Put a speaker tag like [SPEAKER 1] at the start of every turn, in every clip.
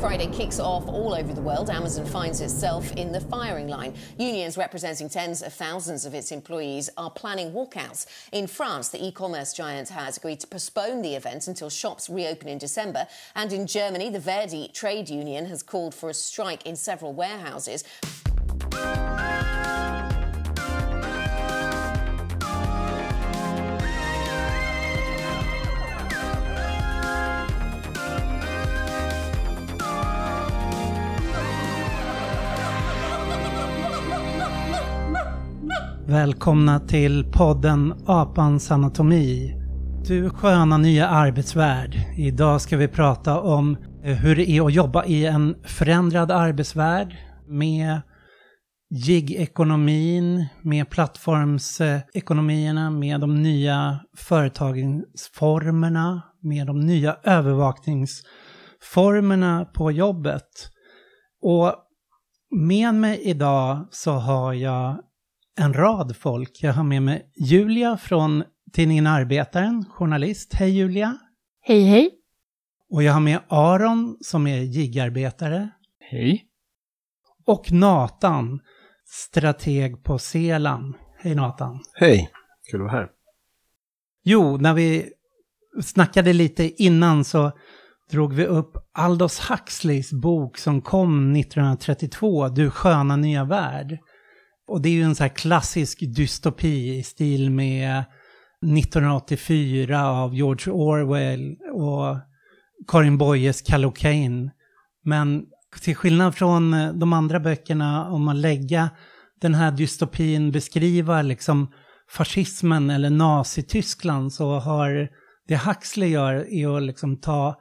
[SPEAKER 1] Friday kicks off all over the world. Amazon finds itself in the firing line. Unions representing tens of thousands of its employees are planning walkouts. In France, the e commerce giant has agreed to postpone the event until shops reopen in December. And in Germany, the Verdi trade union has called for a strike in several warehouses.
[SPEAKER 2] Välkomna till podden Apans anatomi. Du sköna nya arbetsvärld. Idag ska vi prata om eh, hur det är att jobba i en förändrad arbetsvärld med gig-ekonomin, med plattformsekonomierna, med de nya företagsformerna, med de nya övervakningsformerna på jobbet. Och med mig idag så har jag en rad folk. Jag har med mig Julia från tidningen Arbetaren, journalist. Hej Julia!
[SPEAKER 3] Hej hej!
[SPEAKER 2] Och jag har med Aron som är gigarbetare.
[SPEAKER 4] Hej!
[SPEAKER 2] Och Nathan, strateg på Selan. Hej Nathan!
[SPEAKER 5] Hej! Kul att vara här.
[SPEAKER 2] Jo, när vi snackade lite innan så drog vi upp Aldous Huxleys bok som kom 1932, Du sköna nya värld. Och det är ju en sån här klassisk dystopi i stil med 1984 av George Orwell och Karin Boyes Kallocain. Men till skillnad från eh, de andra böckerna, om man lägger den här dystopin, beskriva liksom fascismen eller Nazityskland så har det Huxley gör är att liksom ta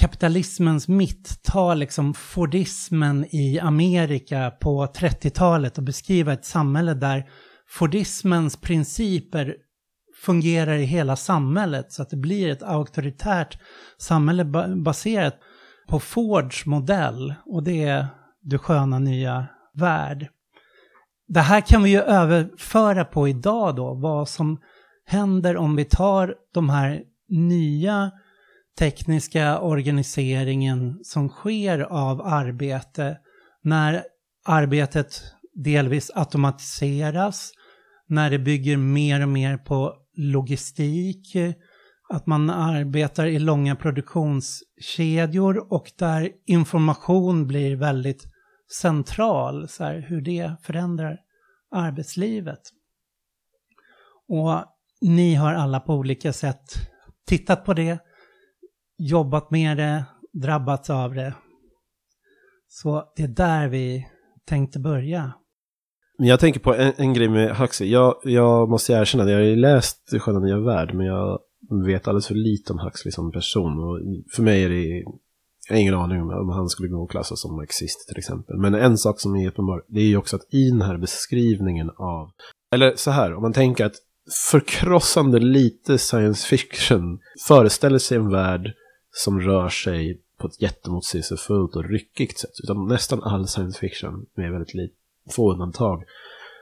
[SPEAKER 2] kapitalismens mitt, ta liksom Fordismen i Amerika på 30-talet och beskriva ett samhälle där Fordismens principer fungerar i hela samhället så att det blir ett auktoritärt samhälle baserat på Fords modell och det är du sköna nya värld. Det här kan vi ju överföra på idag då, vad som händer om vi tar de här nya tekniska organiseringen som sker av arbete när arbetet delvis automatiseras, när det bygger mer och mer på logistik, att man arbetar i långa produktionskedjor och där information blir väldigt central, så här, hur det förändrar arbetslivet. Och ni har alla på olika sätt tittat på det, jobbat med det, drabbats av det. Så det är där vi tänkte börja.
[SPEAKER 5] Jag tänker på en, en grej med Huxley. Jag, jag måste erkänna, jag har ju läst Sköna nya värld, men jag vet alldeles för lite om Huxley som person. Och för mig är det, jag har ingen aning om, om han skulle gå och klassas som marxist till exempel. Men en sak som är uppenbar, det är ju också att i den här beskrivningen av, eller så här, om man tänker att förkrossande lite science fiction föreställer sig en värld som rör sig på ett jättemotsägelsefullt och ryckigt sätt. Utan nästan all science fiction, med väldigt lite, få undantag,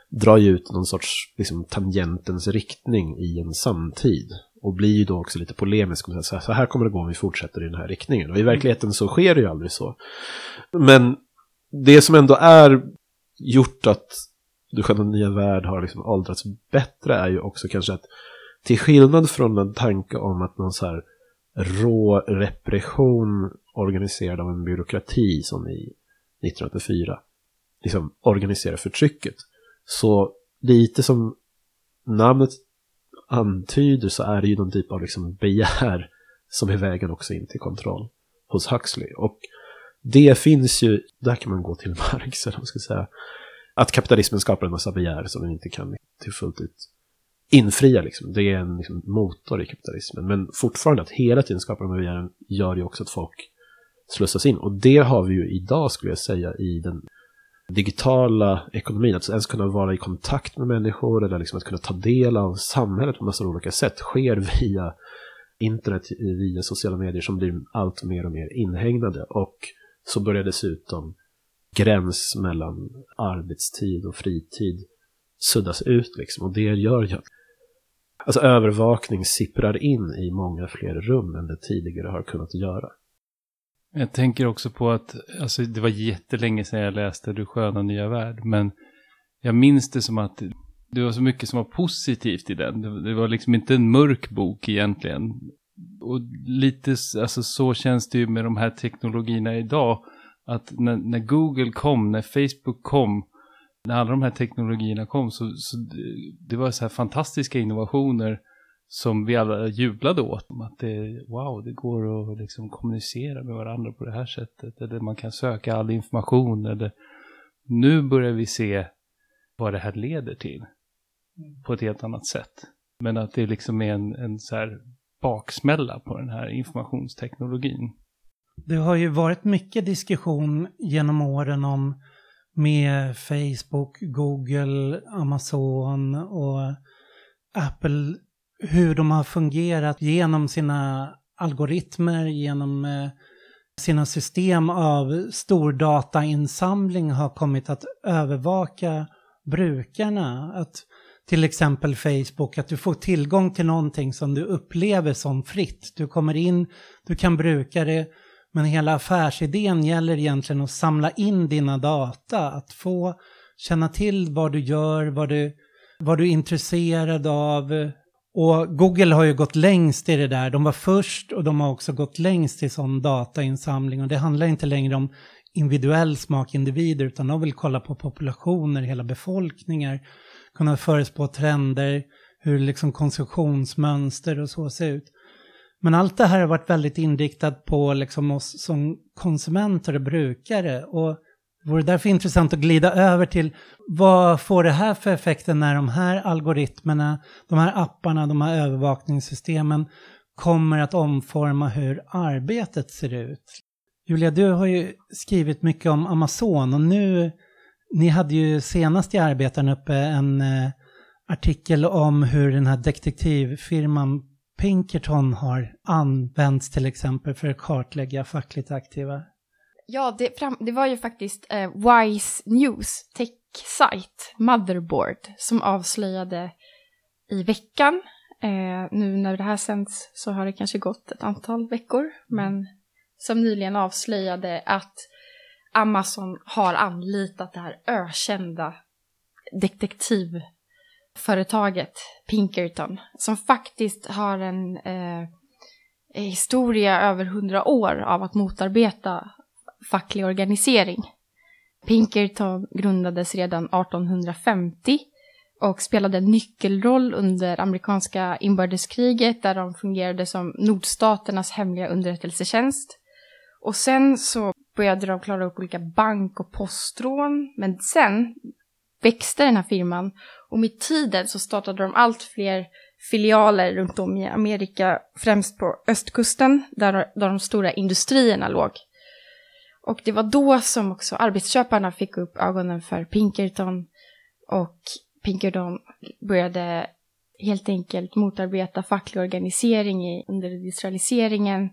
[SPEAKER 5] drar ju ut någon sorts liksom, tangentens riktning i en samtid. Och blir ju då också lite polemisk och säger så här kommer det gå om vi fortsätter i den här riktningen. Och i verkligheten så sker det ju aldrig så. Men det som ändå är gjort att du själva nya värld har liksom åldrats bättre är ju också kanske att till skillnad från en tanke om att någon så här rå repression organiserad av en byråkrati som i 1984 liksom organiserar förtrycket. Så lite som namnet antyder så är det ju någon typ av liksom begär som är vägen också in till kontroll hos Huxley. Och det finns ju, där kan man gå till Marx, eller man ska säga, att kapitalismen skapar en massa begär som den inte kan till fullt ut infria. Liksom. Det är en liksom, motor i kapitalismen. Men fortfarande att hela tiden skapa de här begären gör ju också att folk slussas in. Och det har vi ju idag, skulle jag säga, i den digitala ekonomin. Att ens kunna vara i kontakt med människor eller liksom att kunna ta del av samhället på massor av olika sätt sker via internet, via sociala medier som blir allt mer och mer inhägnade. Och så börjar dessutom gräns mellan arbetstid och fritid suddas ut liksom. Och det gör ju att Alltså övervakning sipprar in i många fler rum än det tidigare har kunnat göra.
[SPEAKER 3] Jag tänker också på att, alltså det var jättelänge sedan jag läste Du sköna nya värld, men jag minns det som att det var så mycket som var positivt i den. Det, var liksom inte en mörk bok egentligen. Och lite alltså, så känns det ju med de här teknologierna idag. Att när, när Google kom, när Facebook kom, när alla de här teknologierna kom så, så det, var så här fantastiska innovationer som vi alla jublade åt. Att det, wow, det går att liksom kommunicera med varandra på det här sättet. Eller man kan söka all information. Eller nu börjar vi se vad det här leder till. På ett helt annat sätt. Men att det liksom är en, en så här baksmälla på den här informationsteknologin.
[SPEAKER 2] Det har ju varit mycket diskussion genom åren om med Facebook, Google, Amazon och Apple hur de har fungerat genom sina algoritmer, genom eh, sina system av stordatainsamling har kommit att övervaka brukarna. Att till exempel Facebook, att du får tillgång till någonting som du upplever som fritt. Du kommer in, du kan bruka det, men hela affärsidén gäller egentligen att samla in dina data, att få känna till vad du gör, vad du, vad du är intresserad av, och Google har ju gått längst i det där. De var först och de har också gått längst i sån datainsamling. Och det handlar inte längre om individuell smak individer utan de vill kolla på populationer, hela befolkningar, kunna förespå trender, hur liksom konsumtionsmönster och så ser ut. Men allt det här har varit väldigt inriktat på liksom oss som konsumenter och brukare. Och det vore därför intressant att glida över till vad får det här för effekter när de här algoritmerna, de här apparna, de här övervakningssystemen kommer att omforma hur arbetet ser ut. Julia, du har ju skrivit mycket om Amazon och nu, ni hade ju senast i Arbetaren uppe en eh, artikel om hur den här detektivfirman Pinkerton har använts till exempel för att kartlägga fackligt aktiva.
[SPEAKER 4] Ja, det, fram, det var ju faktiskt eh, Wise News tech-site, Motherboard, som avslöjade i veckan. Eh, nu när det här sänds så har det kanske gått ett antal veckor, men som nyligen avslöjade att Amazon har anlitat det här ökända Företaget Pinkerton, som faktiskt har en eh, historia över hundra år av att motarbeta facklig organisering. Pinkerton grundades redan 1850 och spelade en nyckelroll under amerikanska inbördeskriget där de fungerade som nordstaternas hemliga underrättelsetjänst. Och sen så började de klara upp olika bank och postrån, men sen växte den här firman och med tiden så startade de allt fler filialer runt om i Amerika, främst på östkusten där, där de stora industrierna låg. Och det var då som också arbetsköparna fick upp ögonen för Pinkerton och Pinkerton började helt enkelt motarbeta facklig organisering under industrialiseringen.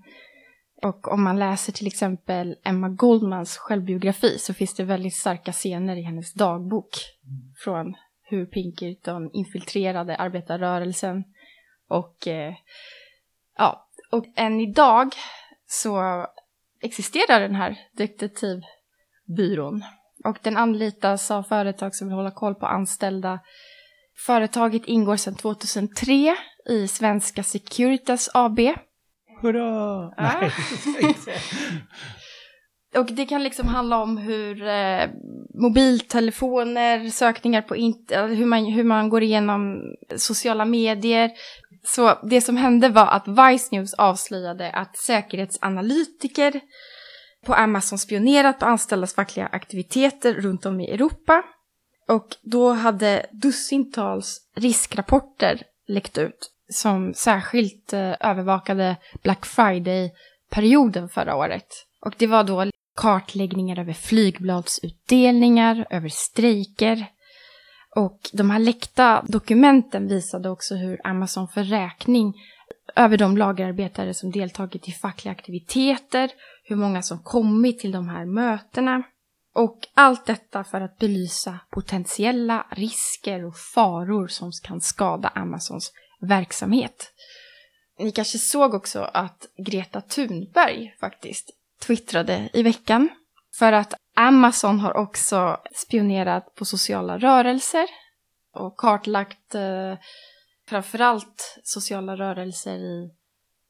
[SPEAKER 4] Och om man läser till exempel Emma Goldmans självbiografi så finns det väldigt starka scener i hennes dagbok från hur Pinkerton infiltrerade arbetarrörelsen. Och eh, ja, och än idag så existerar den här detektivbyrån. Och den anlitas av företag som vill hålla koll på anställda. Företaget ingår sedan 2003 i Svenska Securitas AB.
[SPEAKER 2] Hurra!
[SPEAKER 4] Ja. Och det kan liksom handla om hur eh, mobiltelefoner, sökningar på internet, alltså hur man, hur man går igenom sociala medier. Så det som hände var att Vice News avslöjade att säkerhetsanalytiker på Amazon spionerat på anställdas fackliga aktiviteter runt om i Europa. Och då hade dussintals riskrapporter läckt ut som särskilt eh, övervakade Black Friday-perioden förra året. Och det var då kartläggningar över flygbladsutdelningar, över strejker. Och de här läckta dokumenten visade också hur Amazon för räkning över de lagerarbetare som deltagit i fackliga aktiviteter, hur många som kommit till de här mötena. Och allt detta för att belysa potentiella risker och faror som kan skada Amazons verksamhet. Ni kanske såg också att Greta Thunberg faktiskt twittrade i veckan. För att Amazon har också spionerat på sociala rörelser och kartlagt eh, framförallt sociala rörelser i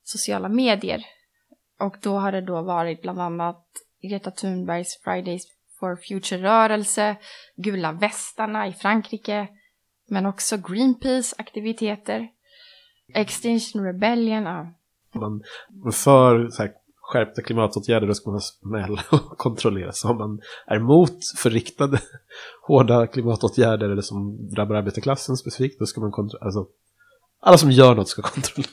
[SPEAKER 4] sociala medier. Och då har det då varit bland annat Greta Thunbergs Fridays for Future-rörelse, Gula västarna i Frankrike, men också Greenpeace aktiviteter, Extinction Rebellion, ja.
[SPEAKER 5] man för så här, skärpta klimatåtgärder då ska man smälla och kontrollera. Så om man är emot förriktade hårda klimatåtgärder eller som drabbar arbetarklassen specifikt, då ska man kontrollera. Alltså, alla som gör något ska kontrollera.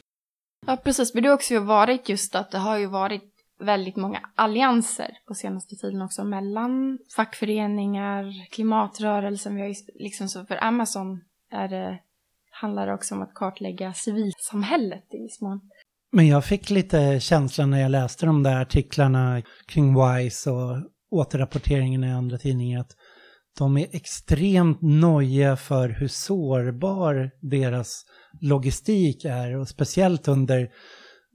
[SPEAKER 4] Ja, precis. Men det har också varit just att det har ju varit väldigt många allianser på senaste tiden också mellan fackföreningar, klimatrörelsen. Vi har ju liksom så för Amazon är det, handlar det också om att kartlägga civilsamhället i viss mån.
[SPEAKER 2] Men jag fick lite känslan när jag läste de där artiklarna kring WISE och återrapporteringen i andra tidningar att de är extremt nojiga för hur sårbar deras logistik är. Och speciellt under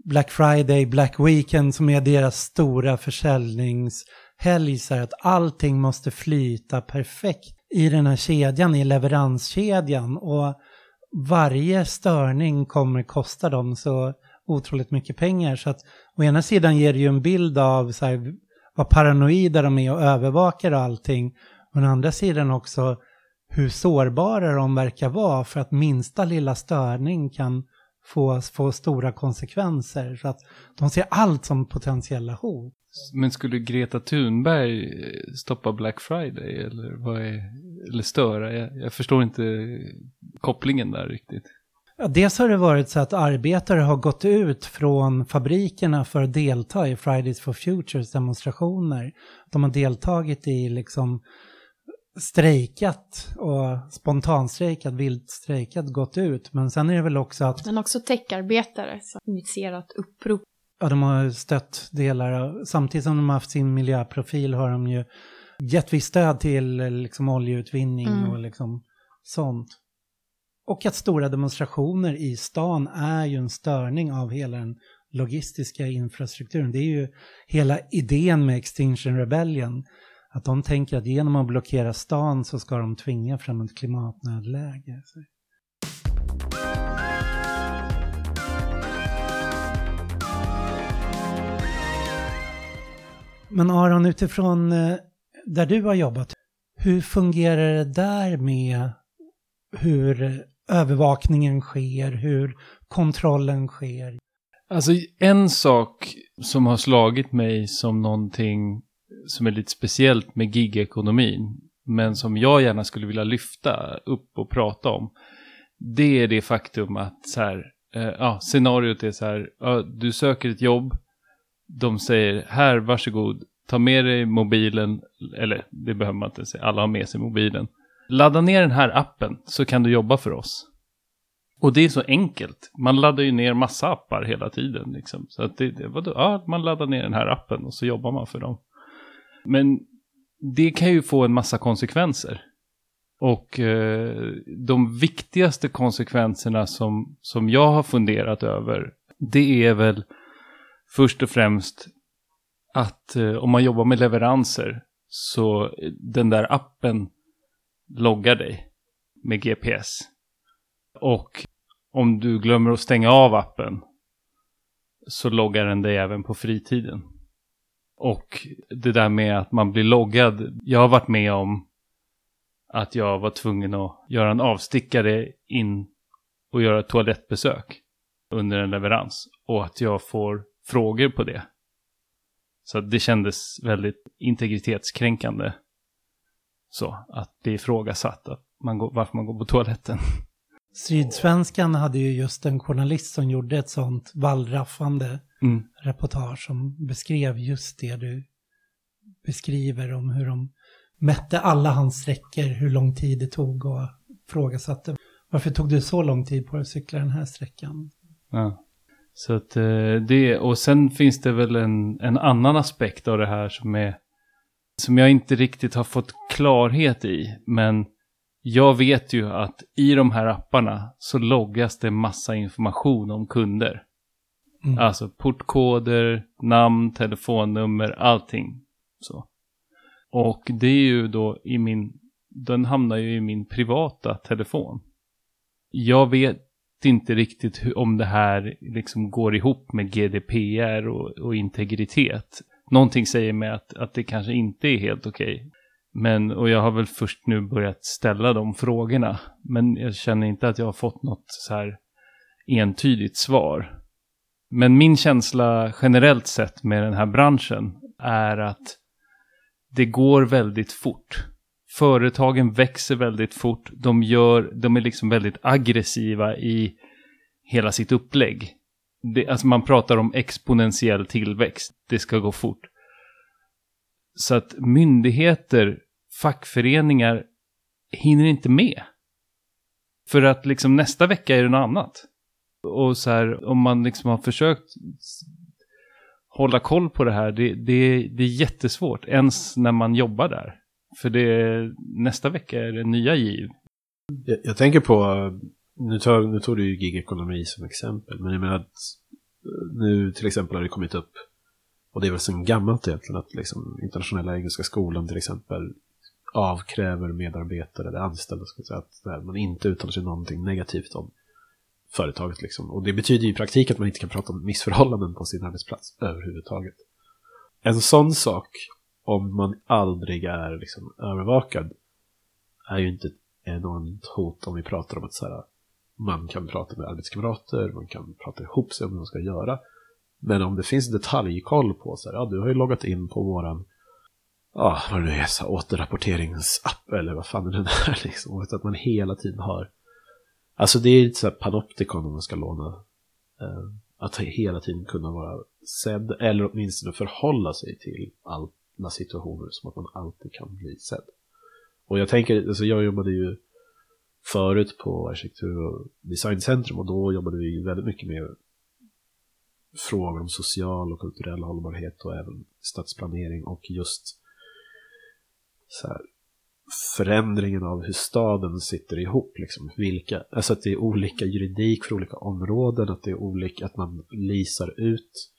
[SPEAKER 2] Black Friday, Black Weekend som är deras stora försäljningshelg så att allting måste flyta perfekt i den här kedjan, i leveranskedjan. Och varje störning kommer kosta dem. Så otroligt mycket pengar. Så att å ena sidan ger det ju en bild av så här, vad paranoida de är och övervakar och allting. Å andra sidan också hur sårbara de verkar vara för att minsta lilla störning kan få, få stora konsekvenser. Så att de ser allt som potentiella hot.
[SPEAKER 3] Men skulle Greta Thunberg stoppa Black Friday eller, vad är, eller störa? Jag, jag förstår inte kopplingen där riktigt.
[SPEAKER 2] Ja, dels har det varit så att arbetare har gått ut från fabrikerna för att delta i Fridays for Futures demonstrationer. De har deltagit i liksom strejkat och spontanstrejkat, vilt strejkat, gått ut. Men sen är det väl också att...
[SPEAKER 4] Men också techarbetare som initierat upprop.
[SPEAKER 2] Ja, de har stött delar samtidigt som de har haft sin miljöprofil har de ju gett visst stöd till liksom oljeutvinning mm. och liksom sånt. Och att stora demonstrationer i stan är ju en störning av hela den logistiska infrastrukturen. Det är ju hela idén med Extinction Rebellion. Att de tänker att genom att blockera stan så ska de tvinga fram ett klimatnödläge. Men Aron, utifrån eh, där du har jobbat, hur fungerar det där med hur övervakningen sker, hur kontrollen sker?
[SPEAKER 3] Alltså en sak som har slagit mig som någonting som är lite speciellt med gigekonomin, men som jag gärna skulle vilja lyfta upp och prata om, det är det faktum att så här, eh, ja, scenariot är så här, ja, du söker ett jobb, de säger här, varsågod, ta med dig mobilen, eller det behöver man inte säga, alla har med sig mobilen. Ladda ner den här appen så kan du jobba för oss. Och det är så enkelt. Man laddar ju ner massa appar hela tiden. Liksom. Så att det, det, vadå? Ja, man laddar ner den här appen och så jobbar man för dem. Men det kan ju få en massa konsekvenser. Och eh, de viktigaste konsekvenserna som, som jag har funderat över, det är väl först och främst att eh, om man jobbar med leveranser så eh, den där appen loggar dig med GPS. Och om du glömmer att stänga av appen så loggar den dig även på fritiden. Och det där med att man blir loggad. Jag har varit med om att jag var tvungen att göra en avstickare in och göra ett toalettbesök under en leverans. Och att jag får frågor på det. Så det kändes väldigt integritetskränkande. Så, att bli ifrågasatt att man går, varför man går på toaletten.
[SPEAKER 2] Sydsvenskan hade ju just en journalist som gjorde ett sånt vallraffande mm. reportage som beskrev just det du beskriver om hur de mätte alla hans sträckor, hur lång tid det tog och frågasatte varför tog det så lång tid på att cykla den här sträckan?
[SPEAKER 3] Ja. Så att eh, det, och sen finns det väl en, en annan aspekt av det här som är som jag inte riktigt har fått klarhet i, men jag vet ju att i de här apparna så loggas det massa information om kunder.
[SPEAKER 2] Mm.
[SPEAKER 3] Alltså portkoder, namn, telefonnummer, allting. Så. Och det är ju då i min, den hamnar ju i min privata telefon. Jag vet inte riktigt hur, om det här liksom går ihop med GDPR och, och integritet. Någonting säger mig att, att det kanske inte är helt okej. Men, och jag har väl först nu börjat ställa de frågorna. Men jag känner inte att jag har fått något så här entydigt svar. Men min känsla generellt sett med den här branschen är att det går väldigt fort. Företagen växer väldigt fort. De, gör, de är liksom väldigt aggressiva i hela sitt upplägg. Det, alltså man pratar om exponentiell tillväxt. Det ska gå fort. Så att myndigheter, fackföreningar hinner inte med. För att liksom nästa vecka är det något annat. Och så här, om man liksom har försökt hålla koll på det här, det, det, det är jättesvårt, ens när man jobbar där. För det, nästa vecka är det nya giv.
[SPEAKER 5] Jag, jag tänker på, nu, tar, nu tog du ju gigekonomi som exempel, men jag menar att eh, nu till exempel har det kommit upp, och det är väl sen gammalt egentligen, att liksom internationella engelska skolan till exempel avkräver medarbetare eller anställda ska säga, att man inte uttalar sig någonting negativt om företaget. Liksom. Och det betyder ju i praktiken att man inte kan prata om missförhållanden på sin arbetsplats överhuvudtaget. En sån sak, om man aldrig är liksom, övervakad, är ju inte ett enormt hot om vi pratar om att så här, man kan prata med arbetskamrater, man kan prata ihop sig om vad man ska göra. Men om det finns detaljkoll på så här, ja du har ju loggat in på våran ja, vad det nu är, så här, återrapporteringsapp eller vad fan det nu är liksom. Och att man hela tiden har Alltså det är lite så här panoptikon om man ska låna. Eh, att hela tiden kunna vara sedd eller åtminstone förhålla sig till alla situationer som att man alltid kan bli sedd. Och jag tänker, alltså jag jobbade ju förut på arkitektur och designcentrum och då jobbade vi väldigt mycket med frågor om social och kulturell hållbarhet och även stadsplanering och just så här, förändringen av hur staden sitter ihop. Liksom. Vilka, alltså att det är olika juridik för olika områden, att det är olika, att man lisar ut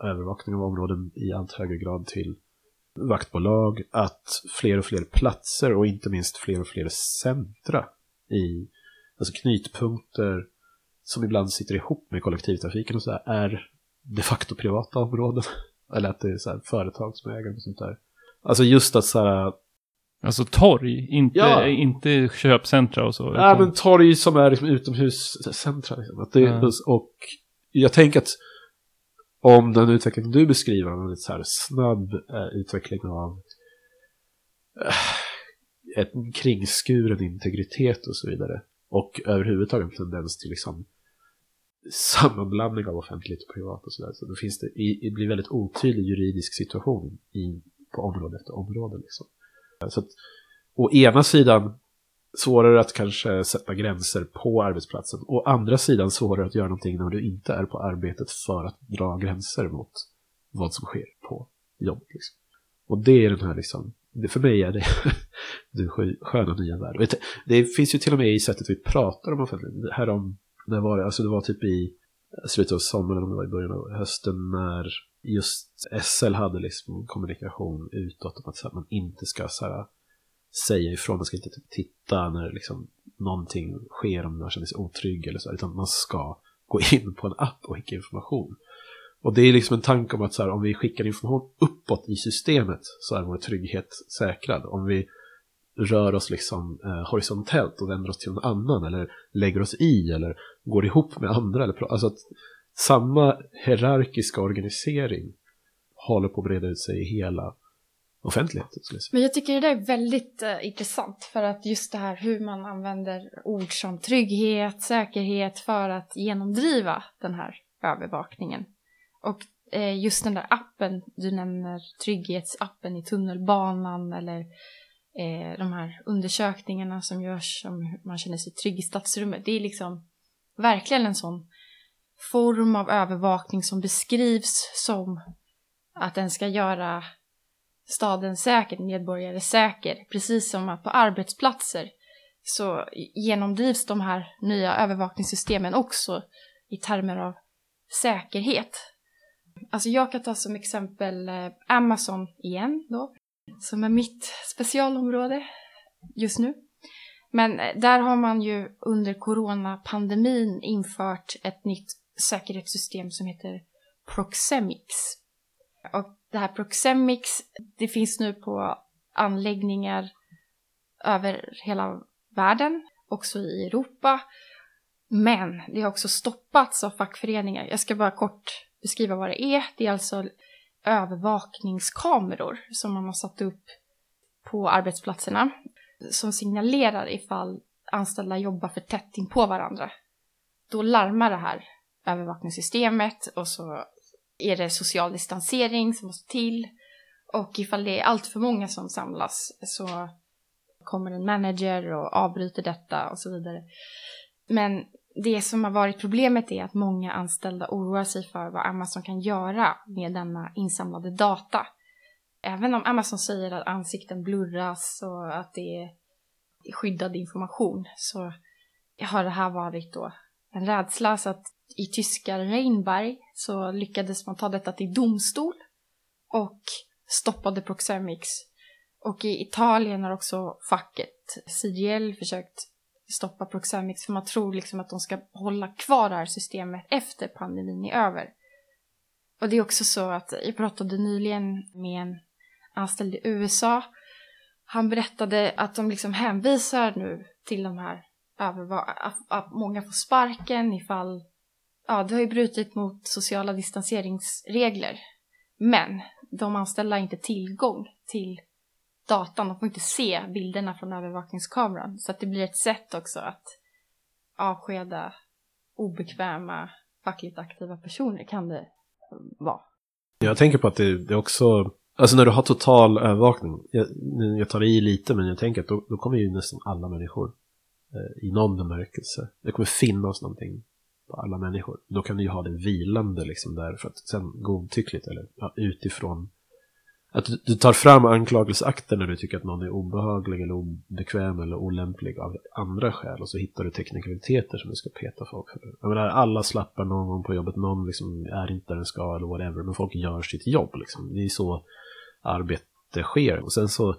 [SPEAKER 5] övervakning av områden i allt högre grad till vaktbolag, att fler och fler platser och inte minst fler och fler centra i, alltså knytpunkter som ibland sitter ihop med kollektivtrafiken och så här, är de facto privata områden. Eller att det är så här företag som äger och sånt där. Alltså just att så här,
[SPEAKER 3] Alltså torg, inte,
[SPEAKER 5] Ja.
[SPEAKER 3] inte köpcentra och så.
[SPEAKER 5] Ja,
[SPEAKER 3] utan-
[SPEAKER 5] men torg som är liksom utomhuscentra. Liksom. Att det,
[SPEAKER 3] Ja.
[SPEAKER 5] Och jag tänker att om den utveckling du beskriver, en så här snabb eh, utveckling av eh, ett kringskuren integritet och så vidare. Och överhuvudtaget en tendens till liksom sammanblandning av offentligt och privat och sådär. Så då finns det, det blir väldigt otydlig juridisk situation i, på område efter område. Liksom. Så att, å ena sidan svårare att kanske sätta gränser på arbetsplatsen. Å andra sidan svårare att göra någonting när du inte är på arbetet för att dra gränser mot vad som sker på jobbet. Liksom. Och det är den här liksom, det, för mig är det den sköna nya värld. Det, finns ju till och med i sättet vi pratar om offentlighet. Här om, när var det, alltså det var typ i slutet av sommaren eller om det var i början av hösten när just SL hade liksom kommunikation utåt om att så här, man inte ska så här, säga ifrån, man ska inte typ titta när liksom någonting sker om man känner sig otrygg eller så, här, utan man ska gå in på en app och skicka information. Och det är liksom en tanke om att så här, om vi skickar information uppåt i systemet så är vår trygghet säkrad. Om vi rör oss liksom eh, horisontellt och vänder oss till någon annan eller lägger oss i eller går ihop med andra. Eller, alltså att samma hierarkiska organisering håller på att breda ut sig i hela offentligheten. Jag.
[SPEAKER 4] Men jag tycker det där är väldigt eh, intressant för att just det här hur man använder ord som trygghet, säkerhet för att genomdriva den här övervakningen. Och eh, just den där appen, du nämner trygghetsappen i tunnelbanan eller eh, de här undersökningarna som görs om hur man känner sig trygg i stadsrummet. Det är liksom verkligen en sån form av övervakning som beskrivs som att den ska göra staden säker, medborgare säker. Precis som att på arbetsplatser så genomdrivs de här nya övervakningssystemen också i termer av säkerhet. Alltså jag kan ta som exempel eh, Amazon igen då, som är mitt specialområde just nu. Men eh, där har man ju under coronapandemin infört ett nytt säkerhetssystem som heter Proxemics. Och det här Proxemics, det finns nu på anläggningar över hela världen, också i Europa. Men det har också stoppats av fackföreningar. Jag ska bara kort beskriva vad det är. Det är alltså övervakningskameror som man har satt upp på arbetsplatserna som signalerar ifall anställda jobbar för tätt in på varandra. Då larmar det här övervakningssystemet och så är det social distansering som måste till. Och ifall det är allt för många som samlas så kommer en manager och avbryter detta och så vidare. Men det som har varit problemet är att många anställda oroar sig för vad Amazon kan göra med denna insamlade data. Även om Amazon säger att ansikten blurras och att det är skyddad information så har det här varit då en rädsla så att i tyska Reinberg så lyckades man ta detta till domstol och stoppade Proxemics. Och i Italien har också facket CGL försökt stoppa Proxamics för man tror liksom att de ska hålla kvar det här systemet efter pandemin är över. Och det är också så att jag pratade nyligen med en anställd i USA. Han berättade att de liksom hänvisar nu till de här att många får sparken ifall ja, det har ju brutit mot sociala distanseringsregler. Men de anställda har inte tillgång till datan, de får inte se bilderna från övervakningskameran. Så att det blir ett sätt också att avskeda obekväma fackligt aktiva personer kan det vara.
[SPEAKER 5] Jag tänker på att det, det också, alltså när du har total övervakning, jag, jag tar i lite men jag tänker att då, då kommer ju nästan alla människor eh, i någon bemärkelse. Det kommer finnas någonting på alla människor. Då kan du ju ha det vilande liksom där för att sen godtyckligt eller ja, utifrån att du, tar fram anklagelseakten när du tycker att någon är obehaglig eller obekväm eller olämplig av andra skäl och så hittar du teknikaliteter som du ska peta folk för. Jag menar, alla slappar någon gång på jobbet, någon liksom är inte där den ska eller whatever, men folk gör sitt jobb liksom. Det är så arbete sker. Och sen så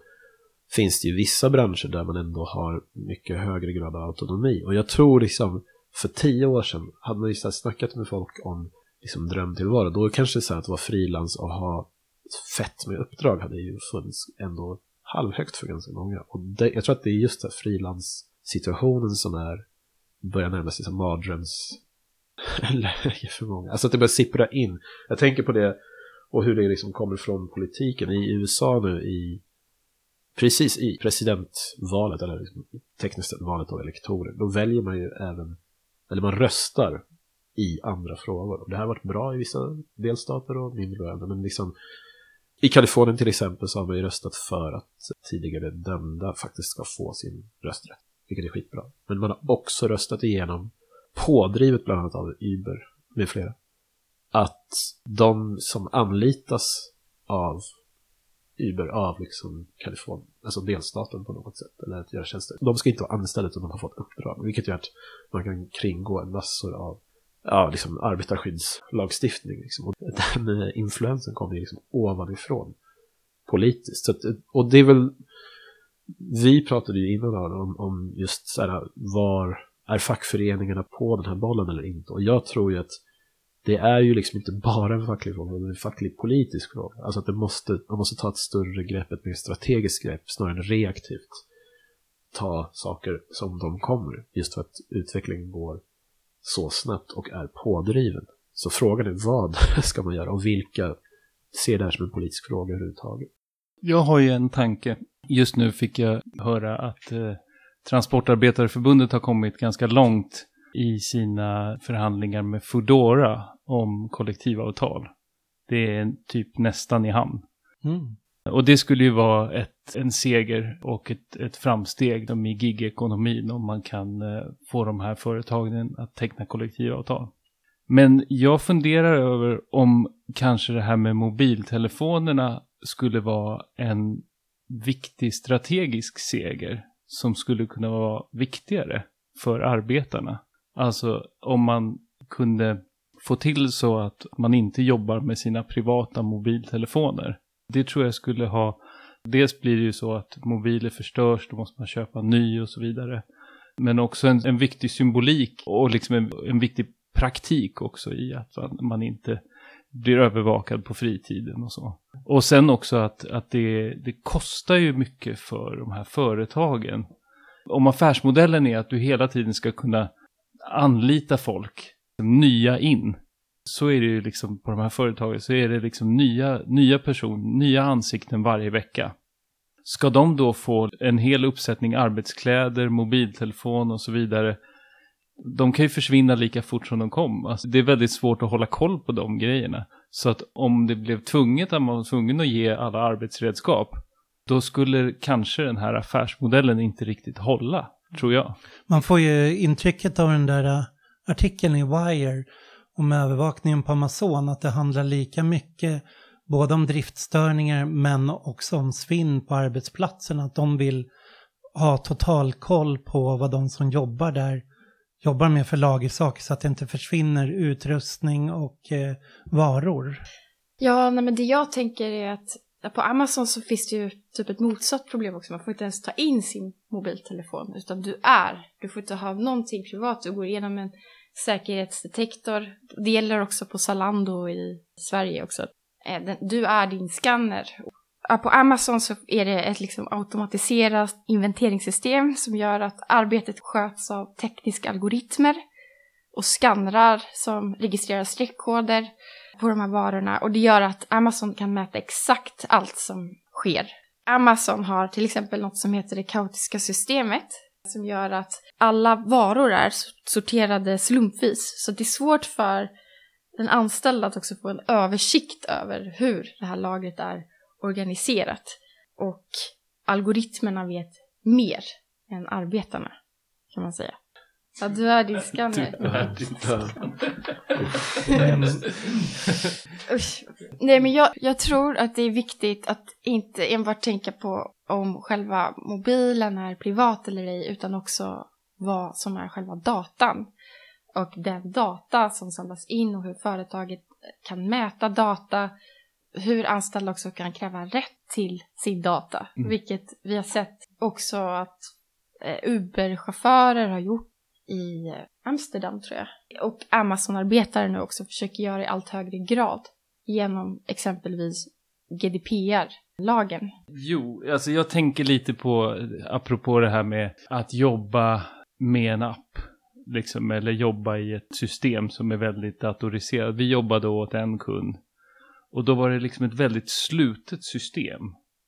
[SPEAKER 5] finns det ju vissa branscher där man ändå har mycket högre grad av autonomi. Och jag tror liksom, för tio år sedan hade man ju snackat med folk om liksom drömtillvaro. Då kanske det så att vara frilans och ha fett med uppdrag hade ju funnits ändå halvhögt för ganska många. Och det, jag tror att det är just den frilanssituationen som är börjar närma sig som mardrömsläge för många. Alltså att det börjar sippra in. Jag tänker på det och hur det liksom kommer från politiken. I USA nu i precis i presidentvalet eller liksom tekniskt sett valet av elektorer. Då väljer man ju även, eller man röstar i andra frågor. Och det här har varit bra i vissa delstater och mindre bra men liksom i Kalifornien till exempel så har man ju röstat för att tidigare dömda faktiskt ska få sin rösträtt. Vilket är skitbra. Men man har också röstat igenom, pådrivet bland annat av Uber med flera, att de som anlitas av Uber, av liksom Kalifornien, alltså delstaten på något sätt, eller att göra tjänster, de ska inte vara anställda utan de har fått uppdrag. Vilket gör att man kan kringgå en massor av ja, liksom arbetarskyddslagstiftning. Liksom. Och den influensen kommer liksom ovanifrån politiskt. Så att, och det är väl, vi pratade ju innan om, om just så här, var är fackföreningarna på den här bollen eller inte? Och jag tror ju att det är ju liksom inte bara en facklig fråga, det är en facklig politisk fråga. Alltså att det måste, man måste ta ett större grepp, ett mer strategiskt grepp, snarare än reaktivt. Ta saker som de kommer, just för att utvecklingen går så snabbt och är pådriven. Så frågan är vad ska man göra och vilka ser det här som en politisk fråga överhuvudtaget?
[SPEAKER 3] Jag har ju en tanke. Just nu fick jag höra att eh, Transportarbetareförbundet har kommit ganska långt i sina förhandlingar med Foodora om kollektivavtal. Det är typ nästan i hamn. Mm. Och det skulle ju vara ett, en seger och ett, ett framsteg i gigekonomin om man kan eh, få de här företagen att teckna kollektivavtal. Men jag funderar över om kanske det här med mobiltelefonerna skulle vara en viktig strategisk seger som skulle kunna vara viktigare för arbetarna. Alltså om man kunde få till så att man inte jobbar med sina privata mobiltelefoner. Det tror jag skulle ha, dels blir det ju så att mobiler förstörs, då måste man köpa ny och så vidare. Men också en, en viktig symbolik och liksom en, en viktig praktik också i att man, man inte blir övervakad på fritiden och så. Och sen också att, att det, det kostar ju mycket för de här företagen. Om affärsmodellen är att du hela tiden ska kunna anlita folk, nya in, så är det ju liksom på de här företagen så är det liksom nya, nya personer, nya ansikten varje vecka. Ska de då få en hel uppsättning arbetskläder, mobiltelefon och så vidare de kan ju försvinna lika fort som de kom. Alltså, det är väldigt svårt att hålla koll på de grejerna. Så att om det blev tvunget att man var tvungen att ge alla arbetsredskap, då skulle kanske den här affärsmodellen inte riktigt hålla, tror jag.
[SPEAKER 2] Man får ju intrycket av den där äh, artikeln i Wire om övervakningen på Amazon, att det handlar lika mycket både om driftstörningar men också om svinn på arbetsplatsen, att de vill ha total koll på vad de som jobbar där jobbar med för lagersaker så att det inte försvinner utrustning och eh, varor.
[SPEAKER 4] Ja, nej, men det jag tänker är att på Amazon så finns det ju typ ett motsatt problem också. Man får inte ens ta in sin mobiltelefon utan du är. Du får inte ha någonting privat. Du går igenom en säkerhetsdetektor. Det gäller också på Zalando i Sverige också. Eh, du är din skanner på Amazon så är det ett liksom automatiserat inventeringssystem som gör att arbetet sköts av tekniska algoritmer och skannrar som registrerar streckkoder på de här varorna och det gör att Amazon kan mäta exakt allt som sker. Amazon har till exempel något som heter det kaotiska systemet som gör att alla varor är sorterade slumpvis så det är svårt för den anställda att också få en översikt över hur det här lagret är organiserat. Och algoritmerna vet mer än arbetarna, kan man säga. Ja, du är din skanner. Du är Usch. Nej, men jag, jag tror att det är viktigt att inte enbart tänka på om själva mobilen är privat eller ej, utan också vad som är själva datan. Och den data som samlas in och hur företaget kan mäta data, hur anställda också kan kräva rätt till sin data. Mm. Vilket vi har sett också att eh, Uber-chaufförer har gjort i Amsterdam tror jag. Och Amazon-arbetare nu också försöker göra i allt högre grad genom exempelvis GDPR-lagen.
[SPEAKER 3] Jo, alltså jag tänker lite på, apropå det här med att jobba med en app. Liksom, eller jobba i ett system som är väldigt datoriserat. Vi jobbade åt en kund och då var det liksom ett väldigt slutet system.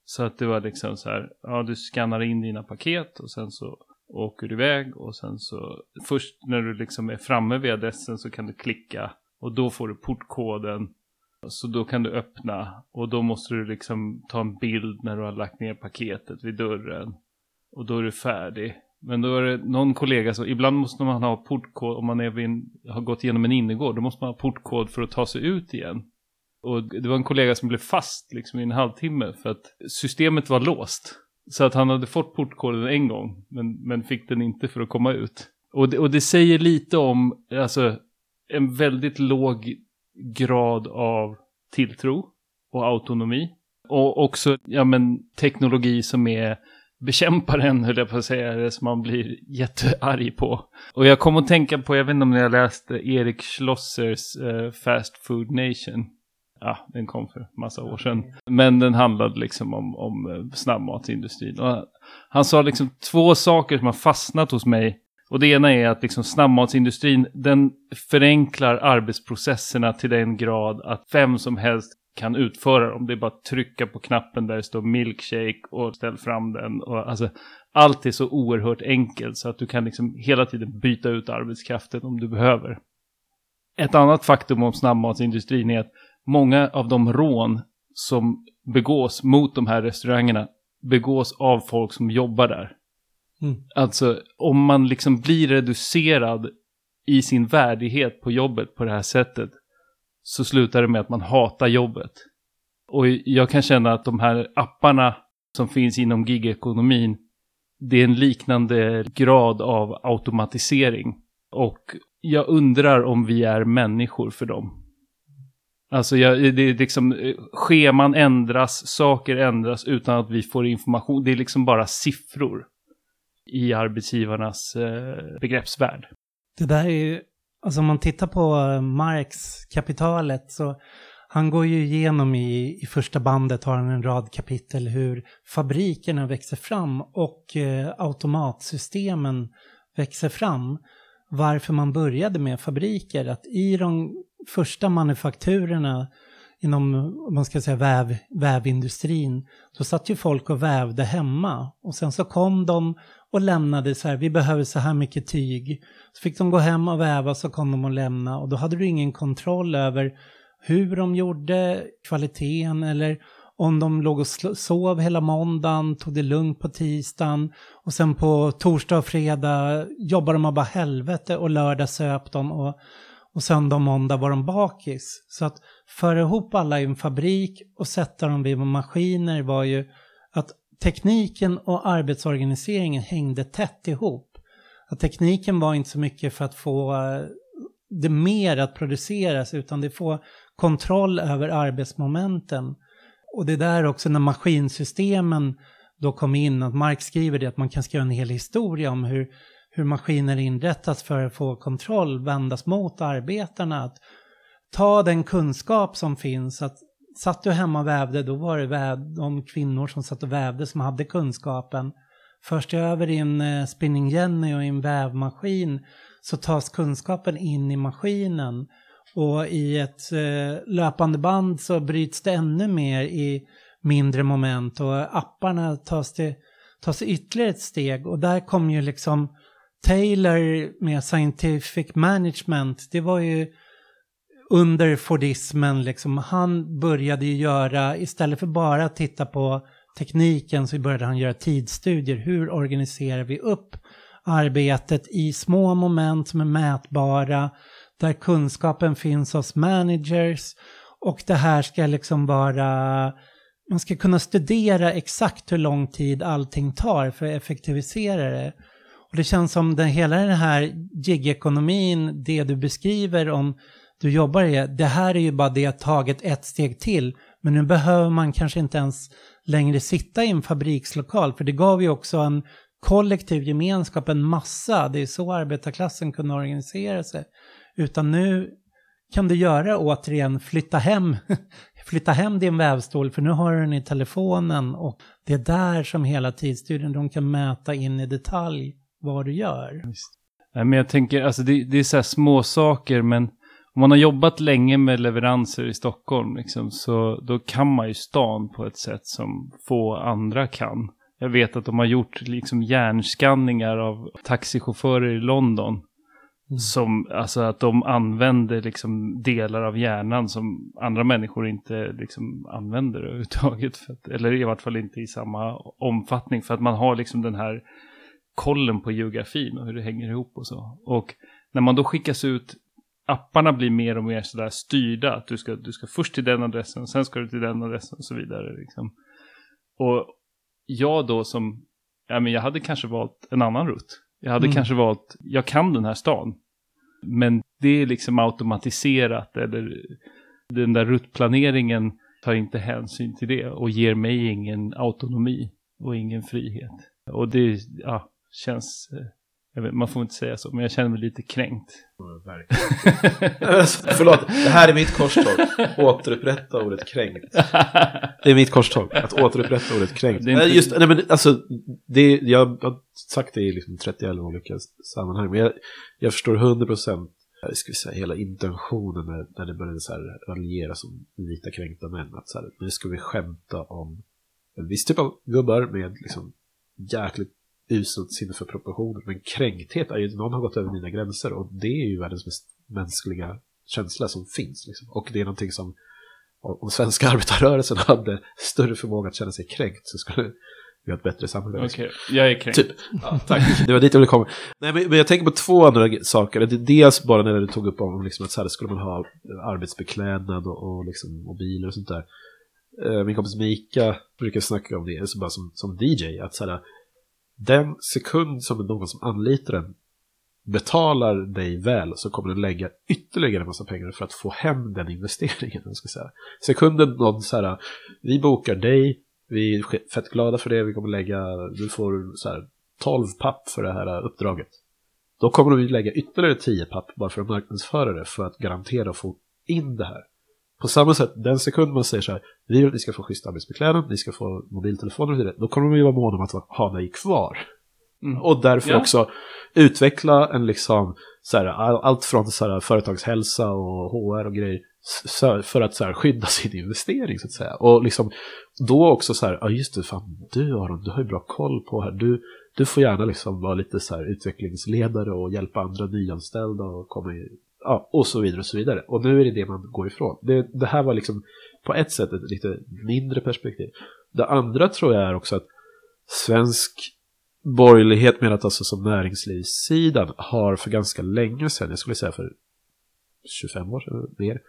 [SPEAKER 3] Så att det var liksom så här, ja du skannar in dina paket och sen så åker du iväg och sen så först när du liksom är framme vid adressen så kan du klicka och då får du portkoden. Så då kan du öppna och då måste du liksom ta en bild när du har lagt ner paketet vid dörren. Och då är du färdig. Men då är det någon kollega så ibland måste man ha portkod om man är vid en, har gått igenom en innergård. Då måste man ha portkod för att ta sig ut igen. Och det var en kollega som blev fast liksom i en halvtimme för att systemet var låst. Så att han hade fått portkoden en gång, men, men fick den inte för att komma ut. Och det, och det säger lite om alltså, en väldigt låg grad av tilltro och autonomi. Och också ja, men, teknologi som är bekämparen, höll jag på att säga, det som man blir jättearg på. Och jag kom att tänka på, jag vet inte om ni har läst Erik Schlossers uh, Fast Food Nation ja, den kom för massa år sedan. Men den handlade liksom om, om eh, snabbmatsindustrin. Och han sa liksom två saker som har fastnat hos mig. Och det ena är att liksom snabbmatsindustrin, den förenklar arbetsprocesserna till den grad att vem som helst kan utföra dem. Det är bara att trycka på knappen där det står milkshake och ställ fram den. Och alltså, allt är så oerhört enkelt så att du kan liksom hela tiden byta ut arbetskraften om du behöver. Ett annat faktum om snabbmatsindustrin är att många av de rån som begås mot de här restaurangerna begås av folk som jobbar där. Mm. Alltså om man liksom blir reducerad i sin värdighet på jobbet på det här sättet så slutar det med att man hatar jobbet. Och jag kan känna att de här apparna som finns inom gigekonomin det är en liknande grad av automatisering. Och jag undrar om vi är människor för dem. Alltså jag, det är liksom, eh, scheman ändras, saker ändras utan att vi får information. Det är liksom bara siffror i arbetsgivarnas eh, begreppsvärld.
[SPEAKER 2] Det där är ju, alltså om man tittar på eh, Marx, kapitalet, så han går ju igenom i, i första bandet, har han en rad kapitel hur fabrikerna växer fram och eh, automatsystemen växer fram. Varför man började med fabriker, att i de första manufakturerna inom, man ska säga väv, vävindustrin, då satt ju folk och vävde hemma. Och sen så kom de och lämnade så här, vi behöver så här mycket tyg. Så fick de gå hem och väva, så kom de och lämna. Och då hade du ingen kontroll över hur de gjorde, kvaliteten eller om de låg och sov hela måndagen, tog det lugnt på tisdagen och sen på torsdag och fredag jobbade de bara helvete och lördag söp de och, och söndag och måndag var de bakis. Så att föra ihop alla i en fabrik och sätta dem vid maskiner var ju att tekniken och arbetsorganiseringen hängde tätt ihop. Att tekniken var inte så mycket för att få eh, det mer att produceras utan det får kontroll över arbetsmomenten. Och det där också när maskinsystemen då kom in, att Marx skriver det, att man kan skriva en hel historia om hur, hur maskiner inrättas för att få kontroll, vändas mot arbetarna. Att ta den kunskap som finns, att satt du hemma och vävde, då var det väv, de kvinnor som satt och vävde som hade kunskapen. Först över i en eh, spinning jenny och i en vävmaskin så tas kunskapen in i maskinen. Och i ett eh, löpande band så bryts det ännu mer i mindre moment och apparna tas det, tas ytterligare ett steg. Och där kom ju liksom Taylor med scientific management, det var ju under Fordismen, liksom, han började ju göra, istället för bara att titta på tekniken så började han göra tidsstudier. Hur organiserar vi upp arbetet i små moment som är mätbara? Där kunskapen finns hos managers och det här ska liksom vara, man ska kunna studera exakt hur lång tid allting tar för att effektivisera det. Och det känns som den, hela den här gig-ekonomin, det du beskriver om du jobbar i, det här är ju bara det taget ett steg till. Men nu behöver man kanske inte ens längre sitta i en fabrikslokal, för det gav ju också en kollektiv gemenskap, en massa. Det är så arbetarklassen kunde organisera sig. Utan nu kan du göra återigen, flytta hem, flytta hem din vävstol för nu har du den i telefonen och det är där som hela tidsstudien, de kan mäta in i detalj vad du gör.
[SPEAKER 3] Just. men jag tänker, alltså det, det är så här små saker men om man har jobbat länge med leveranser i Stockholm liksom, så då kan man ju stan på ett sätt som få andra kan. Jag vet att de har gjort liksom hjärnskanningar av taxichaufförer i London Mm. Som, alltså att de använder liksom delar av hjärnan som andra människor inte liksom använder överhuvudtaget. Att, eller i vart fall inte i samma omfattning. För att man har liksom den här kollen på geografin och hur det hänger ihop och så. Och när man då skickas ut, apparna blir mer och mer sådär styrda. Att du ska, du ska först till den adressen, sen ska du till den adressen och så vidare. Liksom. Och jag då som, ja men jag hade kanske valt en annan rutt. Jag hade mm. kanske valt, jag kan den här stan. Men det är liksom automatiserat eller den där ruttplaneringen tar inte hänsyn till det och ger mig ingen autonomi och ingen frihet. Och det ja, känns, eh, vet, man får inte säga så, men jag känner mig lite kränkt.
[SPEAKER 5] Förlåt, det här är mitt korståg. Återupprätta ordet kränkt. Det är mitt korståg, att återupprätta ordet kränkt. Inte... Just, nej, men alltså, det, jag har sagt det i liksom 31 olika sammanhang, men jag, jag förstår 100 procent ska vi säga, hela intentionen när, när det började så här raljera som vita kränkta män. Att så här, nu ska vi skämta om en viss typ av gubbar med liksom jäkligt uselt sinne för proportioner. Men kränkthet är ju, någon har gått över mina gränser och det är ju världens mest mänskliga känsla som finns. Liksom. Och det är någonting som, om svenska arbetarrörelsen hade större förmåga att känna sig kränkt så skulle vi ha ett bättre samhälle.
[SPEAKER 3] Okej, okay. jag är kränkt.
[SPEAKER 5] Typ. Ja, tack, det var dit jag ville komma. Nej, men, men, jag tänker på två andra saker. Det dels bara när du tog upp om liksom, att så här, skulle man ha arbetsbeklädnad och, och liksom, mobiler och sånt där. Eh, min kompis Mika brukar snacka om det, så bara som, som DJ, att så här, den sekund som någon som anlitar den betalar dig väl så kommer den lägga ytterligare en massa pengar för att få hem den investeringen. Jag ska säga. Sekunden någon så här, vi bokar dig, vi är fett glada för det, vi kommer lägga, du får så här 12 papp för det här uppdraget. Då kommer de lägga ytterligare 10 papp bara för att marknadsföra det för att garantera att få in det här. På samma sätt, den sekund man säger så här, vi vill att ni ska få schyssta arbetsbeklädnad, ni ska få mobiltelefoner och det, då kommer de ju vara måna om att ha dig kvar. Mm. Och därför ja. också utveckla en liksom, så här, allt från så här, företagshälsa och HR och grejer, för att så här, skydda sin investering så att säga. Och liksom, då också så här, ja just det, fan, du Aron, du har ju bra koll på här, du, du får gärna liksom vara lite så här utvecklingsledare och hjälpa andra nyanställda och komma i, ja, och så vidare och så vidare. Och nu är det det man går ifrån. Det, det här var liksom på ett sätt ett lite mindre perspektiv. Det andra tror jag är också att svensk borgerlighet menat alltså som näringslivssidan har för ganska länge sedan, jag skulle säga för 25 år sedan mer,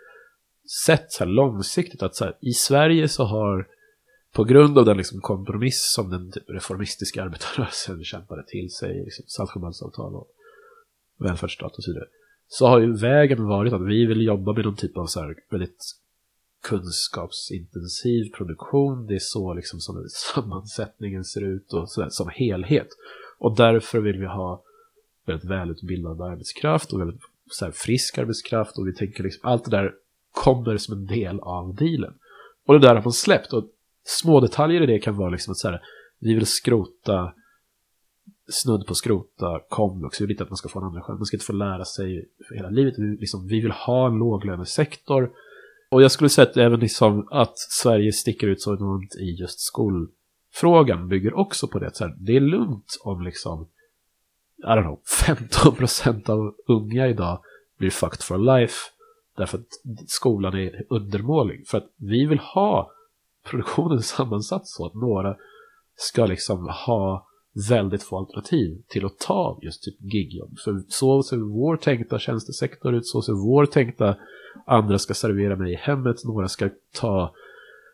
[SPEAKER 5] sett så här långsiktigt att så här, i Sverige så har på grund av den liksom kompromiss som den typ reformistiska arbetarrörelsen kämpade till sig, liksom Saltsjöbadsavtal och välfärdsstat och så vidare, så har ju vägen varit att vi vill jobba med någon typ av så här väldigt kunskapsintensiv produktion. Det är så liksom som sammansättningen ser ut och så som helhet. Och därför vill vi ha väldigt välutbildad arbetskraft och väldigt så här, frisk arbetskraft och vi tänker liksom allt det där kommer som en del av dealen. Och det där har man släppt och små detaljer i det kan vara liksom att så här, vi vill skrota snudd på skrota komvux, vi vill inte att man ska få en andra chans, man ska inte få lära sig för hela livet, vi, liksom, vi vill ha en låglönesektor och jag skulle säga att även liksom att Sverige sticker ut så enormt i just skolfrågan bygger också på det. Så här, det är lugnt om liksom, I don't know, 15% av unga idag blir fucked for life därför att skolan är undermålig. För att vi vill ha produktionen sammansatt så att några ska liksom ha väldigt få alternativ till att ta just typ gigjobb. För så ser vår tänkta tjänstesektor ut, så ser vår tänkta andra ska servera mig i hemmet, några ska ta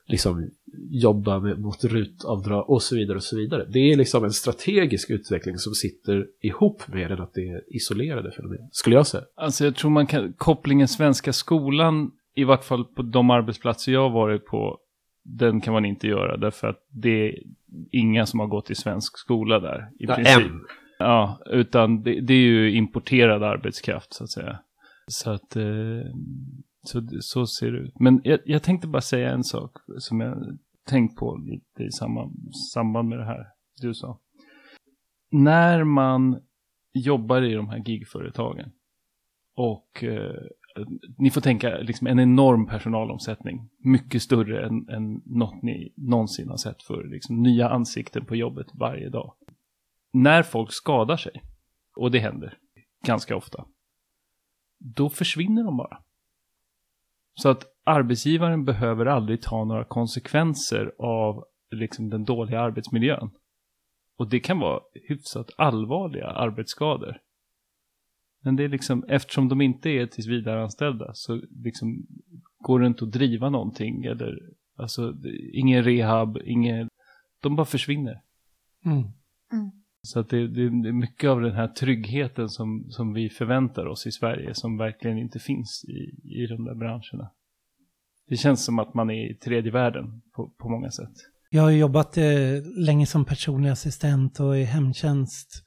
[SPEAKER 5] liksom jobba med, mot rutavdrag och så vidare och så vidare. Det är liksom en strategisk utveckling som sitter ihop med än att det är isolerade fenomen, skulle jag säga.
[SPEAKER 3] Alltså jag tror man kan, kopplingen svenska skolan, i vart fall på de arbetsplatser jag har varit på, den kan man inte göra därför att det är inga som har gått i svensk skola där i ja, princip. Ja, utan det, det, är ju importerad arbetskraft så att säga. Så att eh, så, så ser det ut. Men jag, jag, tänkte bara säga en sak som jag tänkt på lite i samband med det här du sa. När man jobbar i de här gigföretagen och eh, ni får tänka liksom en enorm personalomsättning. Mycket större än, än något ni någonsin har sett för liksom, nya ansikten på jobbet varje dag. När folk skadar sig, och det händer ganska ofta, då försvinner de bara. Så att arbetsgivaren behöver aldrig ta några konsekvenser av liksom den dåliga arbetsmiljön. Och det kan vara hyfsat allvarliga arbetsskador. Men det är liksom, eftersom de inte är tills vidare anställda så liksom går det inte att driva någonting eller alltså ingen rehab, ingen, de bara försvinner. Mm. Mm. Så att det, det, är mycket av den här tryggheten som, som vi förväntar oss i Sverige som verkligen inte finns i, i de där branscherna. Det känns som att man är i tredje världen på, på många sätt.
[SPEAKER 2] Jag har jobbat eh, länge som personlig assistent och i hemtjänst.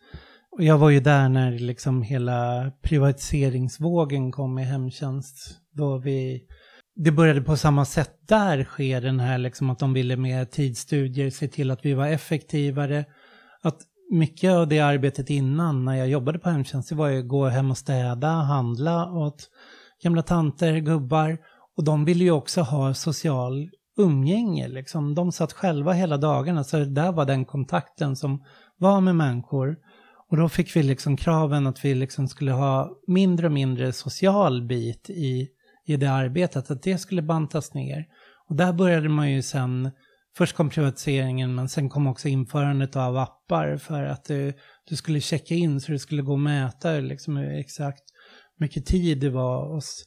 [SPEAKER 2] Och jag var ju där när liksom hela privatiseringsvågen kom i hemtjänst. Då vi, det började på samma sätt där ske den här liksom att de ville med tidsstudier se till att vi var effektivare. Att mycket av det arbetet innan när jag jobbade på hemtjänst det var ju att gå hem och städa, handla åt gamla tanter, gubbar. Och de ville ju också ha social umgänge liksom. De satt själva hela dagarna så där var den kontakten som var med människor. Och då fick vi liksom kraven att vi liksom skulle ha mindre och mindre social bit i, i det arbetet, att det skulle bantas ner. Och där började man ju sen Först kom privatiseringen men sen kom också införandet av appar för att du, du skulle checka in så du skulle gå och mäta liksom exakt mycket tid det var hos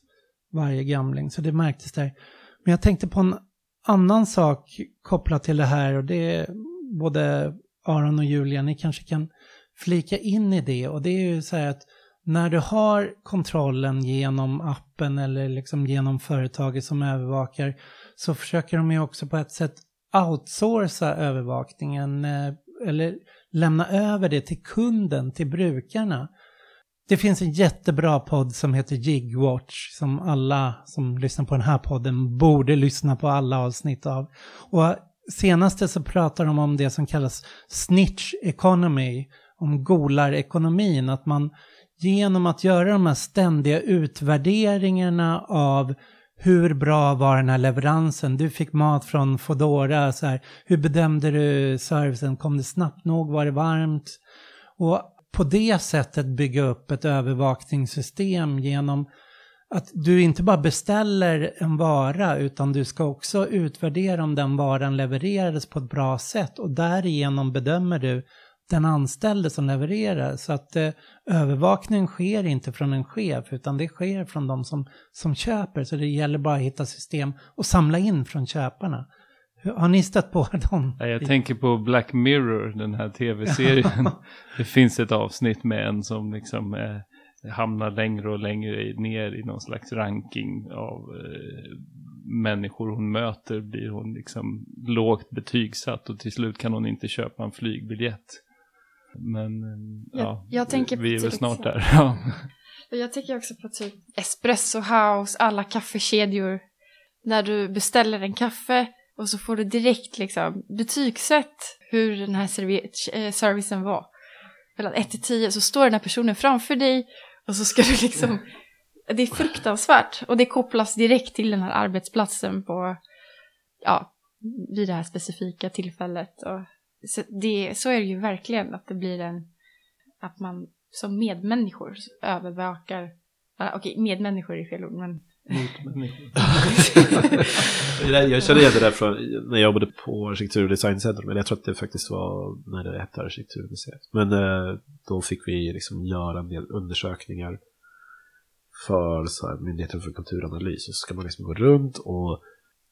[SPEAKER 2] varje gamling. Så det märktes där. Men jag tänkte på en annan sak kopplat till det här och det är både Aron och Julia, ni kanske kan flika in i det och det är ju så här att när du har kontrollen genom appen eller liksom genom företaget som övervakar så försöker de ju också på ett sätt outsourca övervakningen eh, eller lämna över det till kunden, till brukarna. Det finns en jättebra podd som heter Jigwatch som alla som lyssnar på den här podden borde lyssna på alla avsnitt av. Och senaste så pratar de om det som kallas snitch economy, om golarekonomin, att man genom att göra de här ständiga utvärderingarna av hur bra var den här leveransen? Du fick mat från Fodora, så här, hur bedömde du servicen? Kom det snabbt nog? Var det varmt? Och på det sättet bygga upp ett övervakningssystem genom att du inte bara beställer en vara utan du ska också utvärdera om den varan levererades på ett bra sätt och därigenom bedömer du den anställde som levererar. Så att eh, övervakningen sker inte från en chef utan det sker från de som, som köper. Så det gäller bara att hitta system och samla in från köparna. Har ni stött på dem?
[SPEAKER 3] Jag tänker på Black Mirror, den här tv-serien. det finns ett avsnitt med en som liksom eh, hamnar längre och längre ner i någon slags ranking av eh, människor hon möter. Blir hon liksom lågt betygsatt och till slut kan hon inte köpa en flygbiljett. Men
[SPEAKER 4] jag,
[SPEAKER 3] ja,
[SPEAKER 4] jag tänker
[SPEAKER 3] vi är väl
[SPEAKER 4] till
[SPEAKER 3] snart där. Ja.
[SPEAKER 4] Jag tänker också på typ Espresso House, alla kaffekedjor. När du beställer en kaffe och så får du direkt liksom betygsätt hur den här eh, servicen var. Mellan 1 till 10 så står den här personen framför dig och så ska du liksom... Det är fruktansvärt och det kopplas direkt till den här arbetsplatsen på... Ja, vid det här specifika tillfället. Och så, det, så är det ju verkligen att det blir en... Att man som medmänniskor övervakar... Okej, medmänniskor är fel ord, men...
[SPEAKER 5] Jag känner igen det där från när jag jobbade på Arkitektur och Designcentrum. Men jag tror att det faktiskt var när det hette Arkitekturmuseet. Men eh, då fick vi liksom göra en del undersökningar för så här, Myndigheten för kulturanalys. Och så ska man liksom gå runt och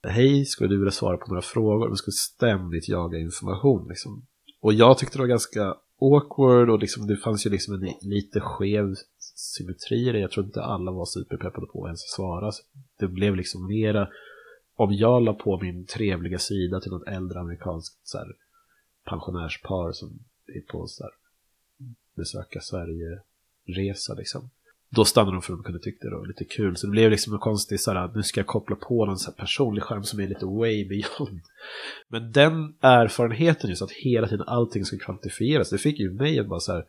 [SPEAKER 5] Hej, skulle du vilja svara på några frågor? Man skulle ständigt jaga information. Liksom. Och jag tyckte det var ganska awkward och liksom, det fanns ju liksom en lite skev symmetri i det. Jag tror inte alla var superpeppade på att ens svara. Det blev liksom mera om jag la på min trevliga sida till något äldre amerikanskt så här, pensionärspar som är på så här, besöka Sverige-resa liksom. Då stannade de för att de kunde tycka det var lite kul. Så det blev liksom en konstig så här, nu ska jag koppla på någon så här personlig skärm som är lite way beyond. Men den erfarenheten just att hela tiden allting ska kvantifieras, det fick ju mig att bara så här,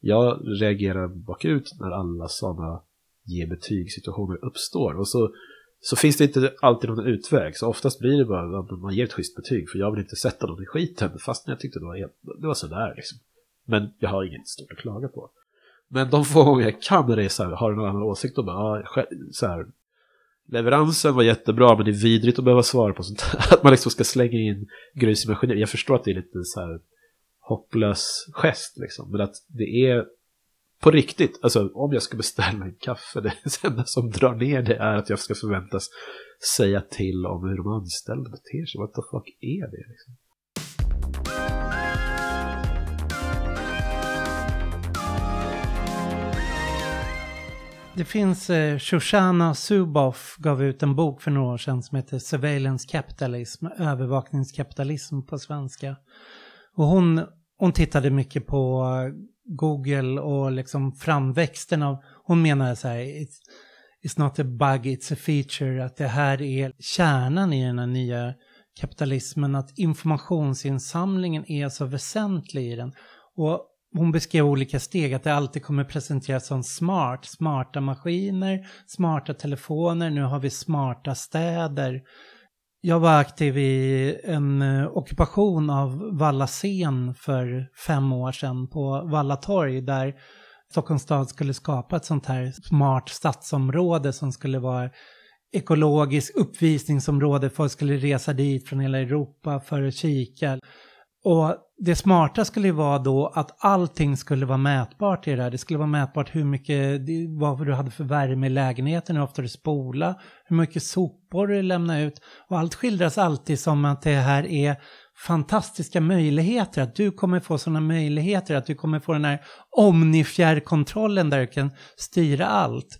[SPEAKER 5] jag reagerar bakut när alla sådana ge betygssituationer uppstår. Och så, så finns det inte alltid någon utväg. Så oftast blir det bara att man ger ett schysst betyg. För jag vill inte sätta någon i skiten. Fast jag tyckte det var, helt, det var sådär liksom. Men jag har inget stort att klaga på. Men de få gånger jag kan resa, har du någon annan åsikt och bara, ja, så här, leveransen var jättebra men det är vidrigt att behöva svara på sånt här. Att man liksom ska slänga in grus i maskineriet. Jag förstår att det är lite så här hopplös gest liksom. Men att det är på riktigt, alltså om jag ska beställa en kaffe, det enda som drar ner det är att jag ska förväntas säga till om hur de anställda beter sig. Vad the fuck är det liksom?
[SPEAKER 2] Det finns, eh, Shoshana Zuboff gav ut en bok för några år sedan som heter Surveillance Capitalism, övervakningskapitalism på svenska. Och hon, hon tittade mycket på eh, Google och liksom framväxten av, hon menar så här, it's, it's not a bug, it's a feature, att det här är kärnan i den här nya kapitalismen, att informationsinsamlingen är så väsentlig i den. Och hon beskrev olika steg, att det alltid kommer presenteras som smart, smarta maskiner, smarta telefoner, nu har vi smarta städer. Jag var aktiv i en eh, ockupation av Valla scen för fem år sedan på Valla torg där Stockholms stad skulle skapa ett sånt här smart stadsområde som skulle vara ekologiskt uppvisningsområde. Folk skulle resa dit från hela Europa för att kika. Och det smarta skulle ju vara då att allting skulle vara mätbart i det här. Det skulle vara mätbart hur mycket, vad du hade för värme i lägenheten, hur ofta du spola, hur mycket sopor du lämnar ut. Och allt skildras alltid som att det här är fantastiska möjligheter, att du kommer få sådana möjligheter, att du kommer få den här omnifjärrkontrollen där du kan styra allt.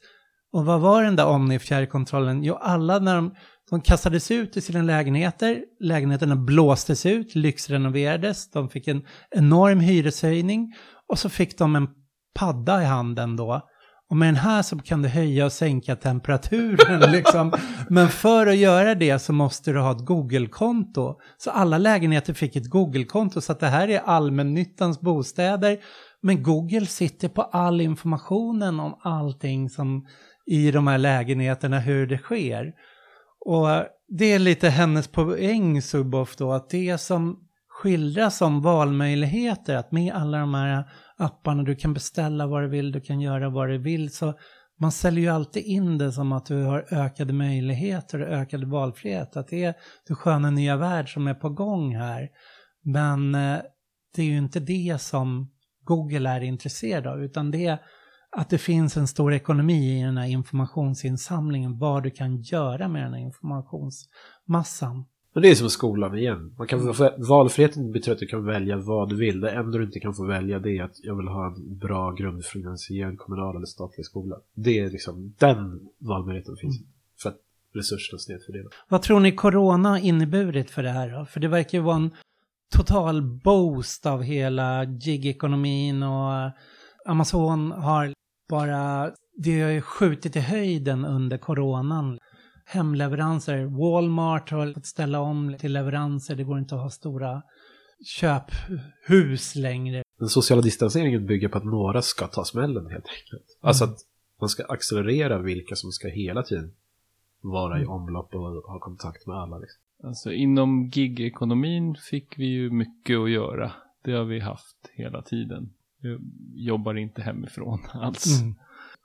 [SPEAKER 2] Och vad var den där omnifjärrkontrollen? Jo, alla när de, de kastades ut i sina lägenheter, lägenheterna blåstes ut, lyxrenoverades, de fick en enorm hyreshöjning och så fick de en padda i handen då. Och med den här så kan du höja och sänka temperaturen liksom. Men för att göra det så måste du ha ett Google-konto. Så alla lägenheter fick ett Google-konto. Så att det här är allmännyttans bostäder. Men Google sitter på all informationen om allting som i de här lägenheterna, hur det sker. Och det är lite hennes poäng, Suboff, då, att det som skildras som valmöjligheter, att med alla de här apparna, du kan beställa vad du vill, du kan göra vad du vill, så man säljer ju alltid in det som att du har ökade möjligheter och ökad valfrihet, att det är den sköna nya värld som är på gång här. Men eh, det är ju inte det som Google är intresserad av, utan det är att det finns en stor ekonomi i den här informationsinsamlingen, vad du kan göra med den här informationsmassan.
[SPEAKER 5] Men det är som skolan igen. Man kan, valfriheten betyder att du kan välja vad du vill. Det enda du inte kan få välja det är att jag vill ha en bra grundfinansierad kommunal eller statlig skola. Det är liksom, den valmöjligheten finns mm. För att resurserna snedfördelas.
[SPEAKER 2] Vad tror ni corona inneburit för det här då? För det verkar ju vara en total boost av hela gig-ekonomin och Amazon har bara, det har ju skjutit i höjden under coronan. Hemleveranser, Walmart har fått ställa om till leveranser, det går inte att ha stora köphus längre.
[SPEAKER 5] Den sociala distanseringen bygger på att några ska ta smällen helt enkelt. Mm. Alltså att man ska accelerera vilka som ska hela tiden vara i mm. omlopp och ha kontakt med alla. Liksom.
[SPEAKER 3] Alltså inom gigekonomin fick vi ju mycket att göra. Det har vi haft hela tiden. Jobbar inte hemifrån alls. Mm.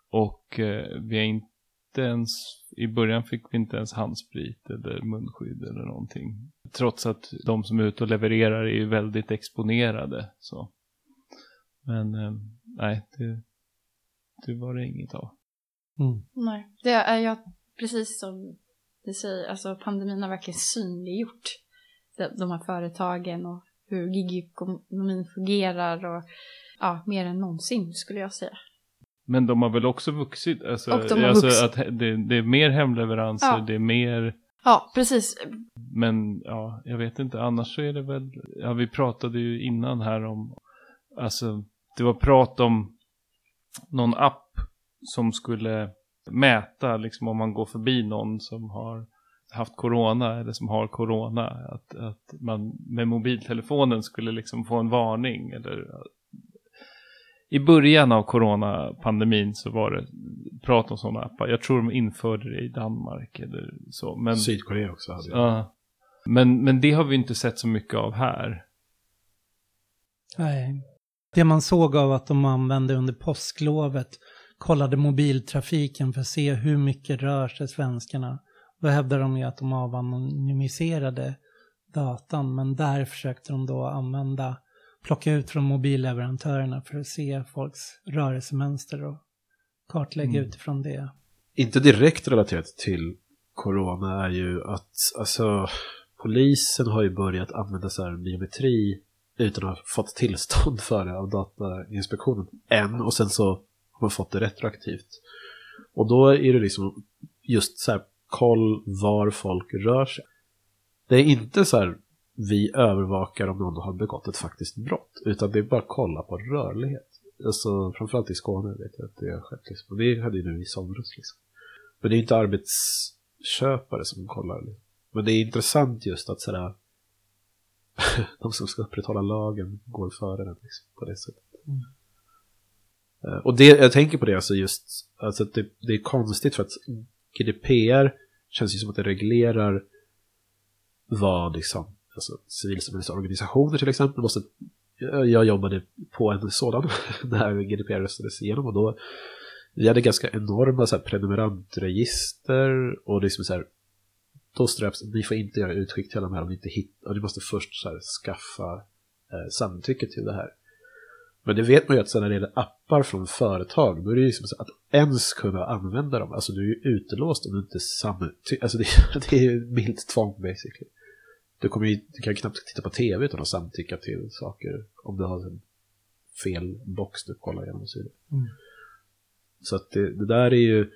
[SPEAKER 3] Och eh, vi har inte ens, i början fick vi inte ens handsprit eller munskydd eller någonting. Trots att de som är ute och levererar är ju väldigt exponerade. Så. Men eh, nej, det, det var det inget av.
[SPEAKER 4] Mm. Nej, det är jag precis som du säger, alltså pandemin har verkligen synliggjort de, de här företagen och hur gigekonomin fungerar och ja, mer än någonsin skulle jag säga.
[SPEAKER 3] Men de har väl också vuxit? Alltså,
[SPEAKER 4] och de har
[SPEAKER 3] alltså
[SPEAKER 4] vuxit.
[SPEAKER 3] att det, det, är mer hemleveranser, ja. det är mer...
[SPEAKER 4] Ja, precis.
[SPEAKER 3] Men ja, jag vet inte, annars så är det väl... Ja, vi pratade ju innan här om... Alltså, det var prat om någon app som skulle mäta liksom om man går förbi någon som har haft corona eller som har corona. Att, att man med mobiltelefonen skulle liksom få en varning eller i början av coronapandemin så var det prat om sådana appar. Jag tror de införde det i Danmark eller så. Men,
[SPEAKER 5] Sydkorea också hade
[SPEAKER 3] Ja. Men, men det har vi inte sett så mycket av här.
[SPEAKER 2] Nej. Det man såg av att de använde under påsklovet kollade mobiltrafiken för att se hur mycket rör sig svenskarna. Då hävdade de ju att de avanonymiserade datan, men där försökte de då använda plocka ut från mobilleverantörerna för att se folks rörelsemönster och kartlägga mm. utifrån det.
[SPEAKER 5] Inte direkt relaterat till corona är ju att alltså, polisen har ju börjat använda så här biometri utan att ha fått tillstånd för det av Datainspektionen än och sen så har man fått det retroaktivt. Och då är det liksom just så här koll var folk rör sig. Det är inte så här vi övervakar om någon har begått ett faktiskt brott. Utan det är bara att kolla på rörlighet. Alltså framförallt i Skåne vet jag att det har skett. Liksom. Och det hade ju nu i somras liksom. Men det är inte arbetsköpare som kollar. Liksom. Men det är intressant just att sådär de som ska upprätthålla lagen går före den liksom, på det sättet. Mm. Uh, och det, jag tänker på det alltså just, alltså att det, det är konstigt för att GDPR känns ju som att det reglerar vad liksom alltså, civilsamhällesorganisationer till exempel. Måste, eh, jag jobbade på en sådan när GDPR röstades igenom och då vi hade ganska enorma så här, prenumerantregister och liksom så här, då ströps ni får inte göra utskick till de här om ni inte hittar, och ni måste först så här, skaffa eh, samtycke till det här. Men det vet man ju att när det gäller appar från företag, då är det ju liksom så att ens kunna använda dem, alltså du är ju utelåst om du inte samtycker, alltså det, det är ju milt tvång basically. Du, kommer ju, du kan ju knappt titta på tv utan att samtycka till saker om du har en fel box du kollar igenom och så vidare.
[SPEAKER 2] Mm.
[SPEAKER 5] Så att det, det där är ju,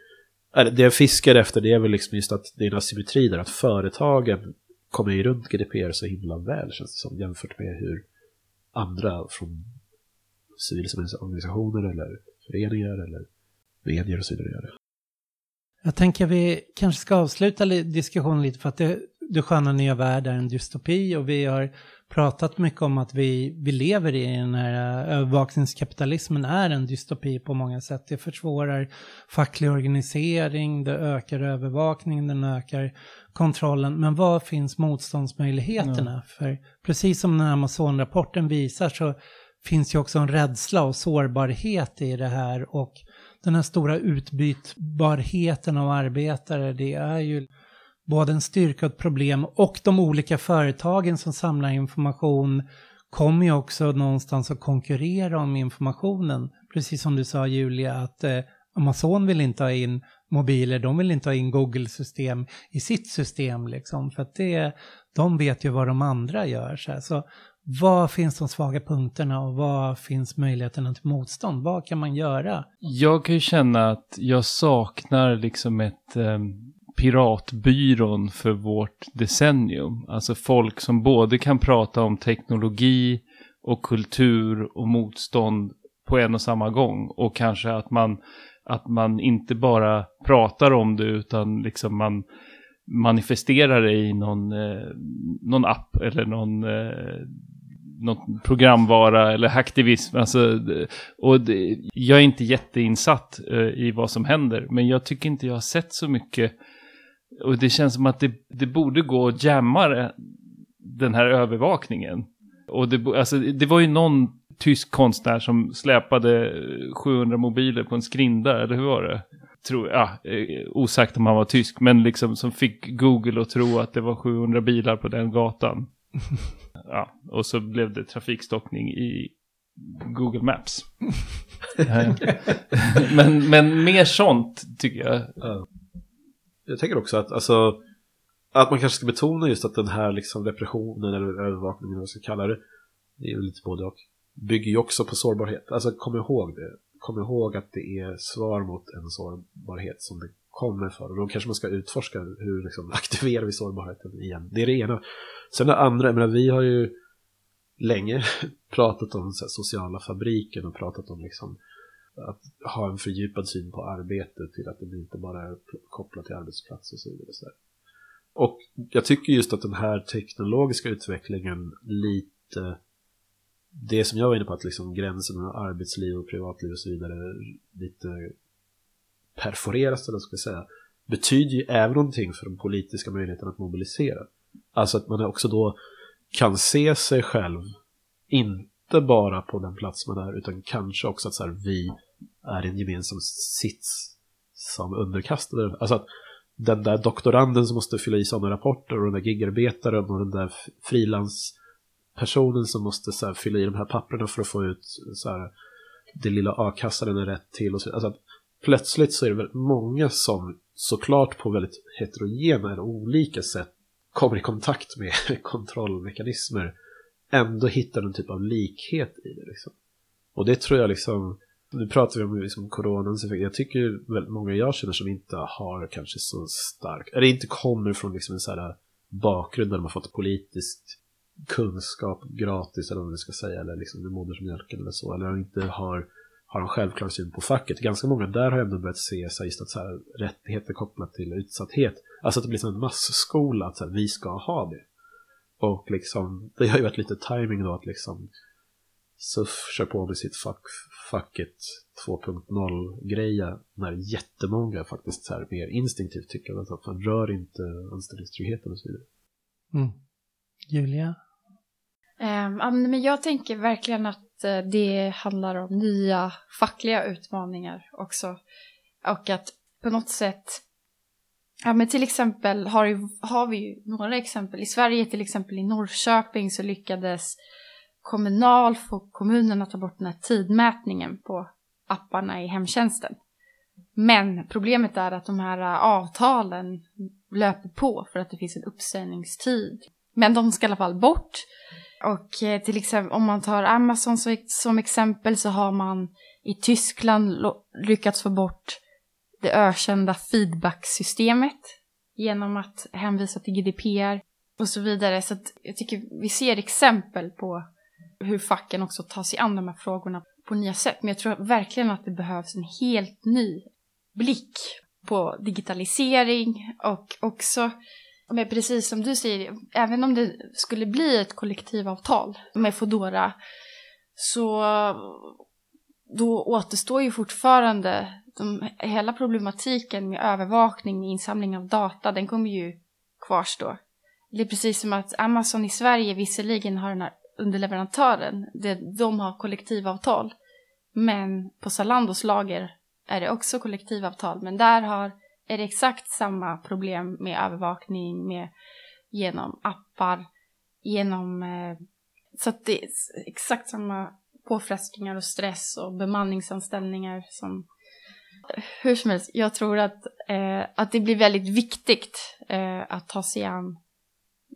[SPEAKER 5] det jag fiskar efter det är väl liksom just att det är en asymmetri där, att företagen kommer ju runt GDPR så himla väl känns det som jämfört med hur andra från civilsamhällesorganisationer eller föreningar eller medier och så vidare gör det.
[SPEAKER 2] Jag tänker vi kanske ska avsluta diskussionen lite för att det, det sköna nya värld är en dystopi och vi har pratat mycket om att vi, vi lever i den här eh, övervakningskapitalismen är en dystopi på många sätt. Det försvårar facklig organisering, det ökar övervakningen, den ökar kontrollen. Men var finns motståndsmöjligheterna? För precis som den här Amazon-rapporten visar så finns ju också en rädsla och sårbarhet i det här och den här stora utbytbarheten av arbetare, det är ju både en styrka och ett problem och de olika företagen som samlar information kommer ju också någonstans att konkurrera om informationen. Precis som du sa Julia, att eh, Amazon vill inte ha in mobiler, de vill inte ha in Google-system i sitt system liksom, för att det, de vet ju vad de andra gör. Så, här. så var finns de svaga punkterna och var finns möjligheterna till motstånd? Vad kan man göra?
[SPEAKER 3] Jag kan ju känna att jag saknar liksom ett eh, piratbyrån för vårt decennium. Alltså folk som både kan prata om teknologi och kultur och motstånd på en och samma gång. Och kanske att man, att man inte bara pratar om det utan liksom man manifesterar det i någon, eh, någon app eller någon eh, något programvara eller hacktivism. Alltså, eh, och det, jag är inte jätteinsatt eh, i vad som händer, men jag tycker inte jag har sett så mycket. Och det känns som att det, det borde gå att jamma den här övervakningen. Och det, alltså, det var ju någon tysk konstnär som släpade 700 mobiler på en skrinda, eller hur var det? Tror, ja, eh, osagt om han var tysk, men liksom som fick Google att tro att det var 700 bilar på den gatan. Ja, och så blev det trafikstockning i Google Maps. Men, men mer sånt tycker jag.
[SPEAKER 5] Jag tänker också att, alltså, att man kanske ska betona just att den här liksom repressionen eller övervakningen, vad man ska kalla det, det är ju lite både och, bygger ju också på sårbarhet. Alltså kom ihåg det. Kom ihåg att det är svar mot en sårbarhet som det kommer för. Och då kanske man ska utforska hur liksom, aktiverar vi sårbarheten igen. Det är det ena. Sen det andra, jag menar, vi har ju länge pratat om så här, sociala fabriken och pratat om liksom att ha en fördjupad syn på arbetet till att det inte bara är kopplat till arbetsplats och så vidare. Så. Och jag tycker just att den här teknologiska utvecklingen lite det som jag var inne på att liksom gränsen mellan arbetsliv och privatliv och så vidare lite perforeras eller vad ska jag säga betyder ju även någonting för den politiska möjligheten att mobilisera. Alltså att man också då kan se sig själv inte bara på den plats man är utan kanske också att så här, vi är en gemensam sits som underkastade. Alltså att den där doktoranden som måste fylla i sådana rapporter och den där gigarbetaren och den där frilanspersonen som måste så här, fylla i de här papperna för att få ut så här, det lilla a-kassan är rätt till. Och så, alltså att plötsligt så är det väldigt många som såklart på väldigt heterogena eller olika sätt kommer i kontakt med kontrollmekanismer ändå hittar en typ av likhet i det. Liksom. Och det tror jag liksom, nu pratar vi om liksom coronans effekt, jag tycker väldigt många jag känner som inte har kanske så stark, eller inte kommer från liksom en sån här bakgrund där de har fått politisk kunskap gratis eller vad man ska säga, eller liksom med modersmjölken eller så, eller inte har, har en självklar syn på facket. Ganska många där har ändå börjat se sig just att så här, rättigheter kopplat till utsatthet, alltså att det blir som en massskola, att så här, vi ska ha det. Och liksom, det har ju varit lite timing då att liksom SUF kör på med sitt fuck, fucket 2.0-greja när jättemånga faktiskt så här mer instinktivt tycker att man rör inte anställningstryggheten och så vidare.
[SPEAKER 2] Mm. Julia?
[SPEAKER 4] Ja, men jag tänker verkligen att eh, det handlar om nya fackliga utmaningar också. Och att på något sätt, ja men till exempel har, ju, har vi ju några exempel. I Sverige till exempel i Norrköping så lyckades Kommunal få kommunen att ta bort den här tidmätningen på apparna i hemtjänsten. Men problemet är att de här avtalen löper på för att det finns en uppsägningstid Men de ska i alla fall bort. Och eh, till exempel om man tar Amazon som exempel så har man i Tyskland lyckats få bort det ökända feedback-systemet genom att hänvisa till GDPR och så vidare. Så att jag tycker vi ser exempel på hur facken också tar sig an de här frågorna på nya sätt. Men jag tror verkligen att det behövs en helt ny blick på digitalisering och också, men precis som du säger, även om det skulle bli ett kollektivavtal med Fodora så då återstår ju fortfarande de, hela problematiken med övervakning, med insamling av data, den kommer ju kvarstå. Det är precis som att Amazon i Sverige visserligen har den här underleverantören, det, de har kollektivavtal. Men på Zalandos lager är det också kollektivavtal. Men där har, är det exakt samma problem med övervakning, med, genom appar, genom... Eh, så att det är exakt samma påfrestningar och stress och bemanningsanställningar som... Hur som helst, jag tror att, eh, att det blir väldigt viktigt eh, att ta sig an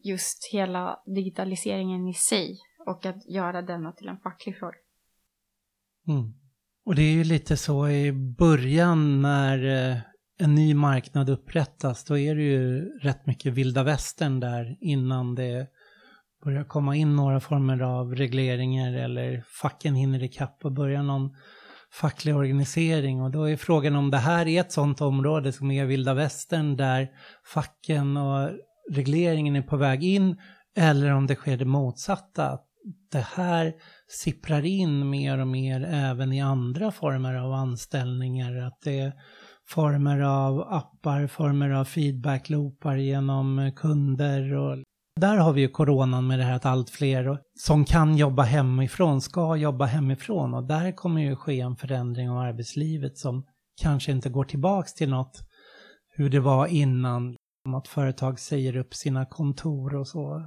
[SPEAKER 4] just hela digitaliseringen i sig och att göra denna till en facklig fråga.
[SPEAKER 2] Mm. Och det är ju lite så i början när eh, en ny marknad upprättas, då är det ju rätt mycket vilda västern där innan det börjar komma in några former av regleringar eller facken hinner ikapp och börjar någon facklig organisering. Och då är frågan om det här är ett sådant område som är vilda västern där facken och regleringen är på väg in eller om det sker det motsatta, det här sipprar in mer och mer även i andra former av anställningar. Att det är former av appar, former av feedbackloopar genom kunder. Och där har vi ju coronan med det här att allt fler som kan jobba hemifrån ska jobba hemifrån. Och där kommer ju ske en förändring av arbetslivet som kanske inte går tillbaks till något hur det var innan. Att företag säger upp sina kontor och så.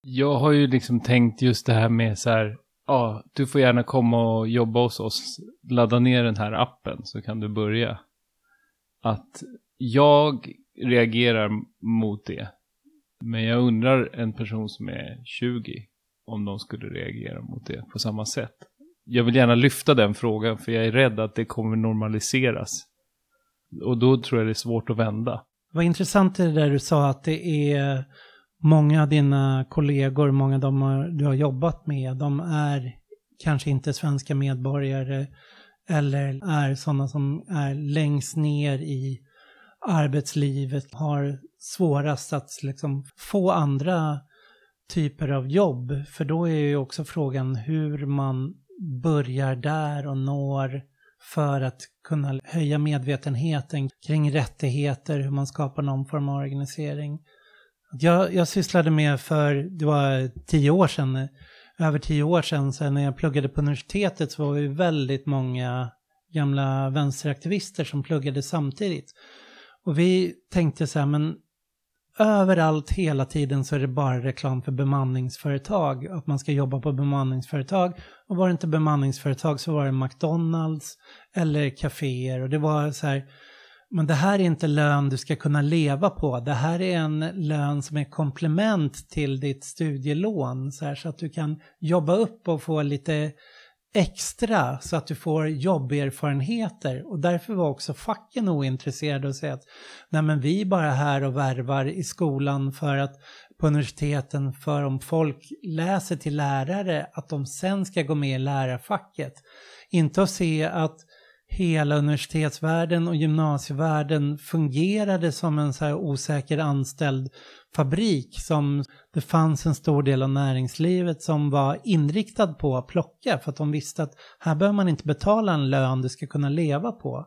[SPEAKER 3] Jag har ju liksom tänkt just det här med så här, ja, du får gärna komma och jobba hos oss, ladda ner den här appen så kan du börja. Att jag reagerar mot det. Men jag undrar en person som är 20 om de skulle reagera mot det på samma sätt. Jag vill gärna lyfta den frågan för jag är rädd att det kommer normaliseras. Och då tror jag det är svårt att vända.
[SPEAKER 2] Vad intressant är det där du sa att det är många av dina kollegor, många av dem du har jobbat med, de är kanske inte svenska medborgare eller är sådana som är längst ner i arbetslivet, har svårast att liksom få andra typer av jobb. För då är ju också frågan hur man börjar där och når för att kunna höja medvetenheten kring rättigheter, hur man skapar någon form av organisering. Jag, jag sysslade med för, det var tio år sedan, över tio år sedan, sen när jag pluggade på universitetet så var vi väldigt många gamla vänsteraktivister som pluggade samtidigt. Och vi tänkte så här, men överallt hela tiden så är det bara reklam för bemanningsföretag. Att man ska jobba på bemanningsföretag. Och var det inte bemanningsföretag så var det McDonalds eller kaféer. Och det var så här, men det här är inte lön du ska kunna leva på. Det här är en lön som är komplement till ditt studielån. Så, här, så att du kan jobba upp och få lite extra så att du får jobberfarenheter. Och därför var också facken ointresserade och säga att nej men vi är bara här och värvar i skolan för att på universiteten för om folk läser till lärare att de sen ska gå med i lärarfacket. Inte att se att hela universitetsvärlden och gymnasievärlden fungerade som en så här osäker anställd fabrik som det fanns en stor del av näringslivet som var inriktad på att plocka för att de visste att här behöver man inte betala en lön du ska kunna leva på.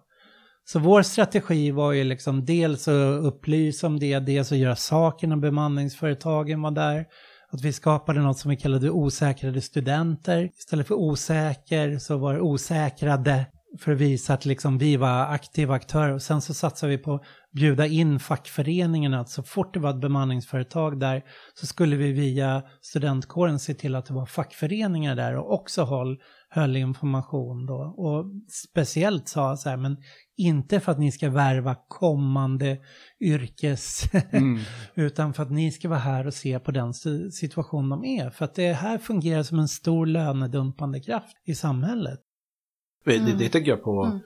[SPEAKER 2] Så vår strategi var ju liksom dels att upplysa om det, dels att göra saker när bemanningsföretagen var där. Att vi skapade något som vi kallade osäkrade studenter. Istället för osäker så var det osäkrade för att visa att liksom vi var aktiva aktörer. Och sen så satsade vi på att bjuda in fackföreningarna. Så fort det var ett bemanningsföretag där så skulle vi via studentkåren se till att det var fackföreningar där och också håll, höll information då. Och speciellt sa så här, men inte för att ni ska värva kommande yrkes...
[SPEAKER 3] Mm.
[SPEAKER 2] utan för att ni ska vara här och se på den si- situation de är. För att det här fungerar som en stor lönedumpande kraft i samhället.
[SPEAKER 5] Men Det, det tänker jag på,
[SPEAKER 4] Mm.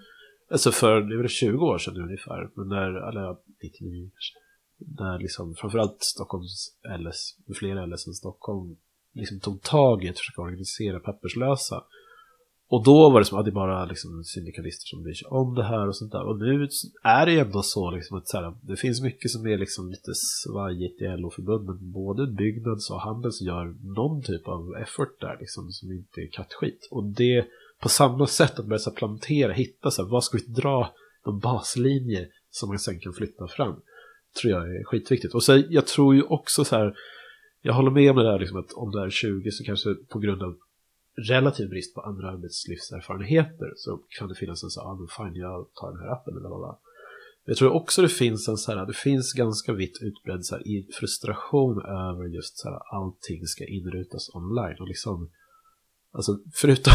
[SPEAKER 5] alltså för det är väl 20 år sedan ungefär, men när, eller ja, 99 kanske, när liksom framförallt Stockholms LS, flera LS än Stockholm, liksom tog tag i att försöka organisera papperslösa. Och då var det som att det bara liksom syndikalister som bryr sig om det här och sånt där. Och nu är det ju ändå så liksom att så här, det finns mycket som är liksom lite svajigt i LO-förbunden. Både Byggnads och Handels gör någon typ av effort där liksom som inte är kattskit. Och det på samma sätt att börja så här plantera, hitta så här, vad ska vi dra de baslinjer som man sen kan flytta fram. Tror jag är skitviktigt. Och så jag tror ju också så här, jag håller med om det där liksom att om du är 20 så kanske på grund av relativ brist på andra arbetslivserfarenheter så kan det finnas en så här, ah, men fine, jag tar den här appen eller vad Jag tror också det finns en så här, det finns ganska vitt utbredd så här, frustration över just så här, allting ska inrutas online och liksom Alltså förutom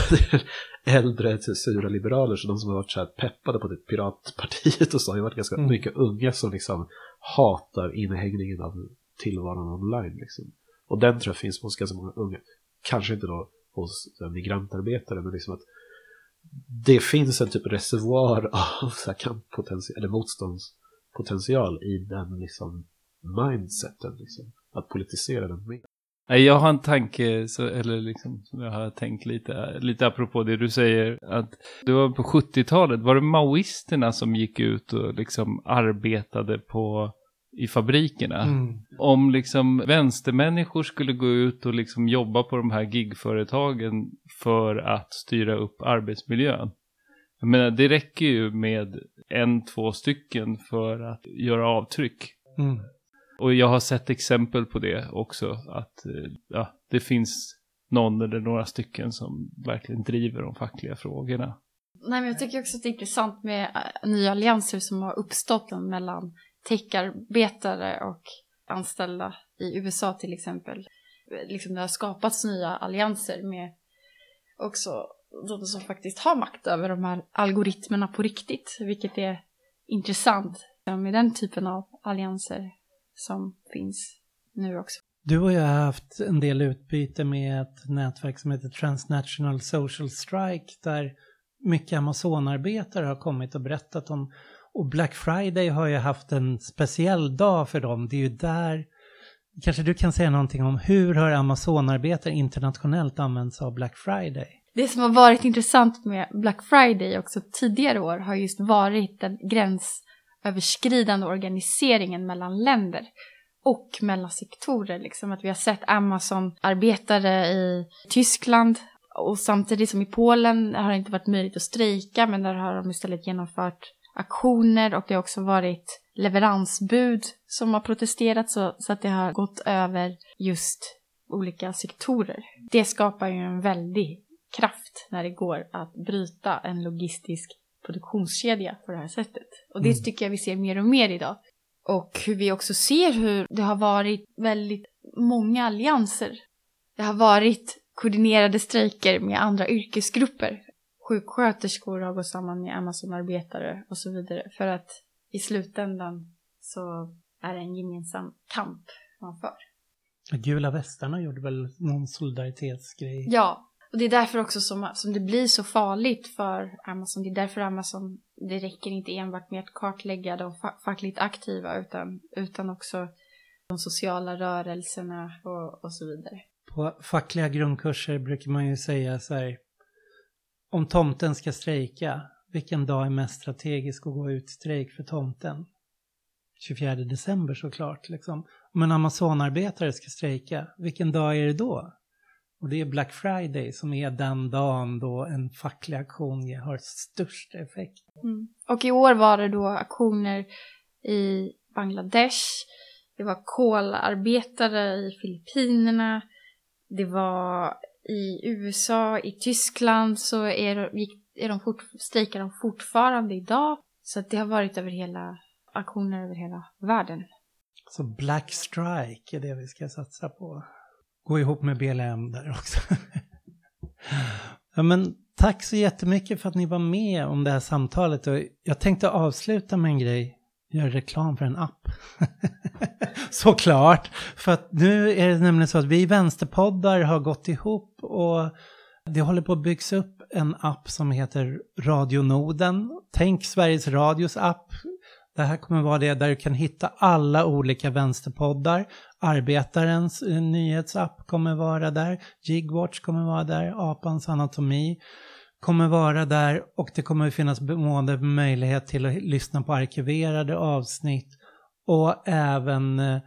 [SPEAKER 5] äldre sura liberaler så de som har varit så här peppade på det piratpartiet och så har ju varit ganska
[SPEAKER 2] Mm.
[SPEAKER 5] mycket unga som liksom hatar inhägningen av tillvaron online liksom. Och den tror jag finns hos ganska många unga. Kanske inte då hos migrantarbetare men liksom att det finns en typ reservoar av så här kamppotential eller motståndspotential i den liksom mindseten liksom. Att politisera den mer.
[SPEAKER 3] Jag har en tanke, så, eller liksom, som jag har tänkt lite, lite apropå det du säger, att det var på 70-talet, var det maoisterna som gick ut och liksom arbetade på, i fabrikerna?
[SPEAKER 2] Mm.
[SPEAKER 3] Om liksom vänstermänniskor skulle gå ut och liksom jobba på de här gigföretagen för att styra upp arbetsmiljön. Jag menar, det räcker ju med en, två stycken för att göra avtryck.
[SPEAKER 2] Mm.
[SPEAKER 3] Och jag har sett exempel på det också, att eh, ja, det finns någon eller några stycken som verkligen driver de fackliga frågorna.
[SPEAKER 4] Nej, men jag tycker också att det är intressant med eh, nya allianser som har uppstått mellan techarbetare och anställda i USA till exempel. Liksom det har skapats nya allianser med också de som faktiskt har makt över de här algoritmerna på riktigt, vilket är intressant med den typen av allianser som finns nu också.
[SPEAKER 2] Du och jag har haft en del utbyte med ett nätverk som heter Transnational Social Strike där mycket Amazonarbetare har kommit och berättat om. Och Black Friday har ju haft en speciell dag för dem. Det är ju där, kanske du kan säga någonting om hur har Amazonarbetare internationellt använt sig av Black Friday?
[SPEAKER 4] Det som har varit intressant med Black Friday också tidigare år har just varit den gränsöverskridande organiseringen mellan länder och mellan sektorer. Liksom att vi har sett Amazon-arbetare i Tyskland och samtidigt som i Polen har det inte varit möjligt att strejka men där har de istället genomfört aktioner och det har också varit leveransbud som har protesterat så, så att det har gått över just olika sektorer. Det skapar ju en väldig kraft när det går att bryta en logistisk produktionskedja på det här sättet. Och det
[SPEAKER 2] Mm.
[SPEAKER 4] tycker jag vi ser mer och mer idag. Och hur vi också ser hur det har varit väldigt många allianser. Det har varit koordinerade strejker med andra yrkesgrupper. Sjuksköterskor har gått samman med Amazon-arbetare och så vidare. För att i slutändan så är det en gemensam kamp man för.
[SPEAKER 2] Gula västarna gjorde väl någon solidaritetsgrej?
[SPEAKER 4] Ja, och det är därför också som, som det blir så farligt för Amazon. Det är därför Amazon, det räcker inte enbart med att kartlägga de fa- fackligt aktiva utan, utan också de sociala rörelserna och, och så vidare.
[SPEAKER 2] På fackliga grundkurser brukar man ju säga så här, om tomten ska strejka, vilken dag är mest strategisk att gå ut i strejk för tomten? 24 december såklart. Liksom. Om en Amazonarbetare ska strejka, vilken dag är det då? Och det är Black Friday som är den dagen då en facklig aktion har störst effekt.
[SPEAKER 4] Mm. Och i år var det då aktioner i Bangladesh. Det var kolarbetare i Filippinerna. Det var i USA, i Tyskland så är, gick, är de fort, strejkar de fortfarande idag. Så det har varit över hela, aktioner över hela världen.
[SPEAKER 2] Så Black Strike är det vi ska satsa på. Gå ihop med BLM där också. ja, men tack så jättemycket för att ni var med om det här samtalet. Och jag tänkte avsluta med en grej. Göra reklam för en app. Såklart. För att nu är det nämligen så att vi vänsterpoddar har gått ihop och det håller på att byggas upp en app som heter Radionoden. Tänk Sveriges Radios app. Det här kommer vara det där du kan hitta alla olika vänsterpoddar. Arbetarens eh, nyhetsapp kommer vara där. Jigwatch kommer vara där. Apans anatomi kommer vara där. Och det kommer finnas både möjlighet till att lyssna på arkiverade avsnitt och även eh,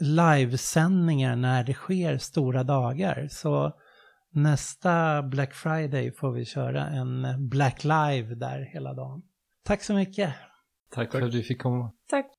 [SPEAKER 2] livesändningar när det sker stora dagar. Så nästa Black Friday får vi köra en eh, Black Live där hela dagen. Tack så mycket!
[SPEAKER 3] Tack för att fick komma.
[SPEAKER 4] Tack.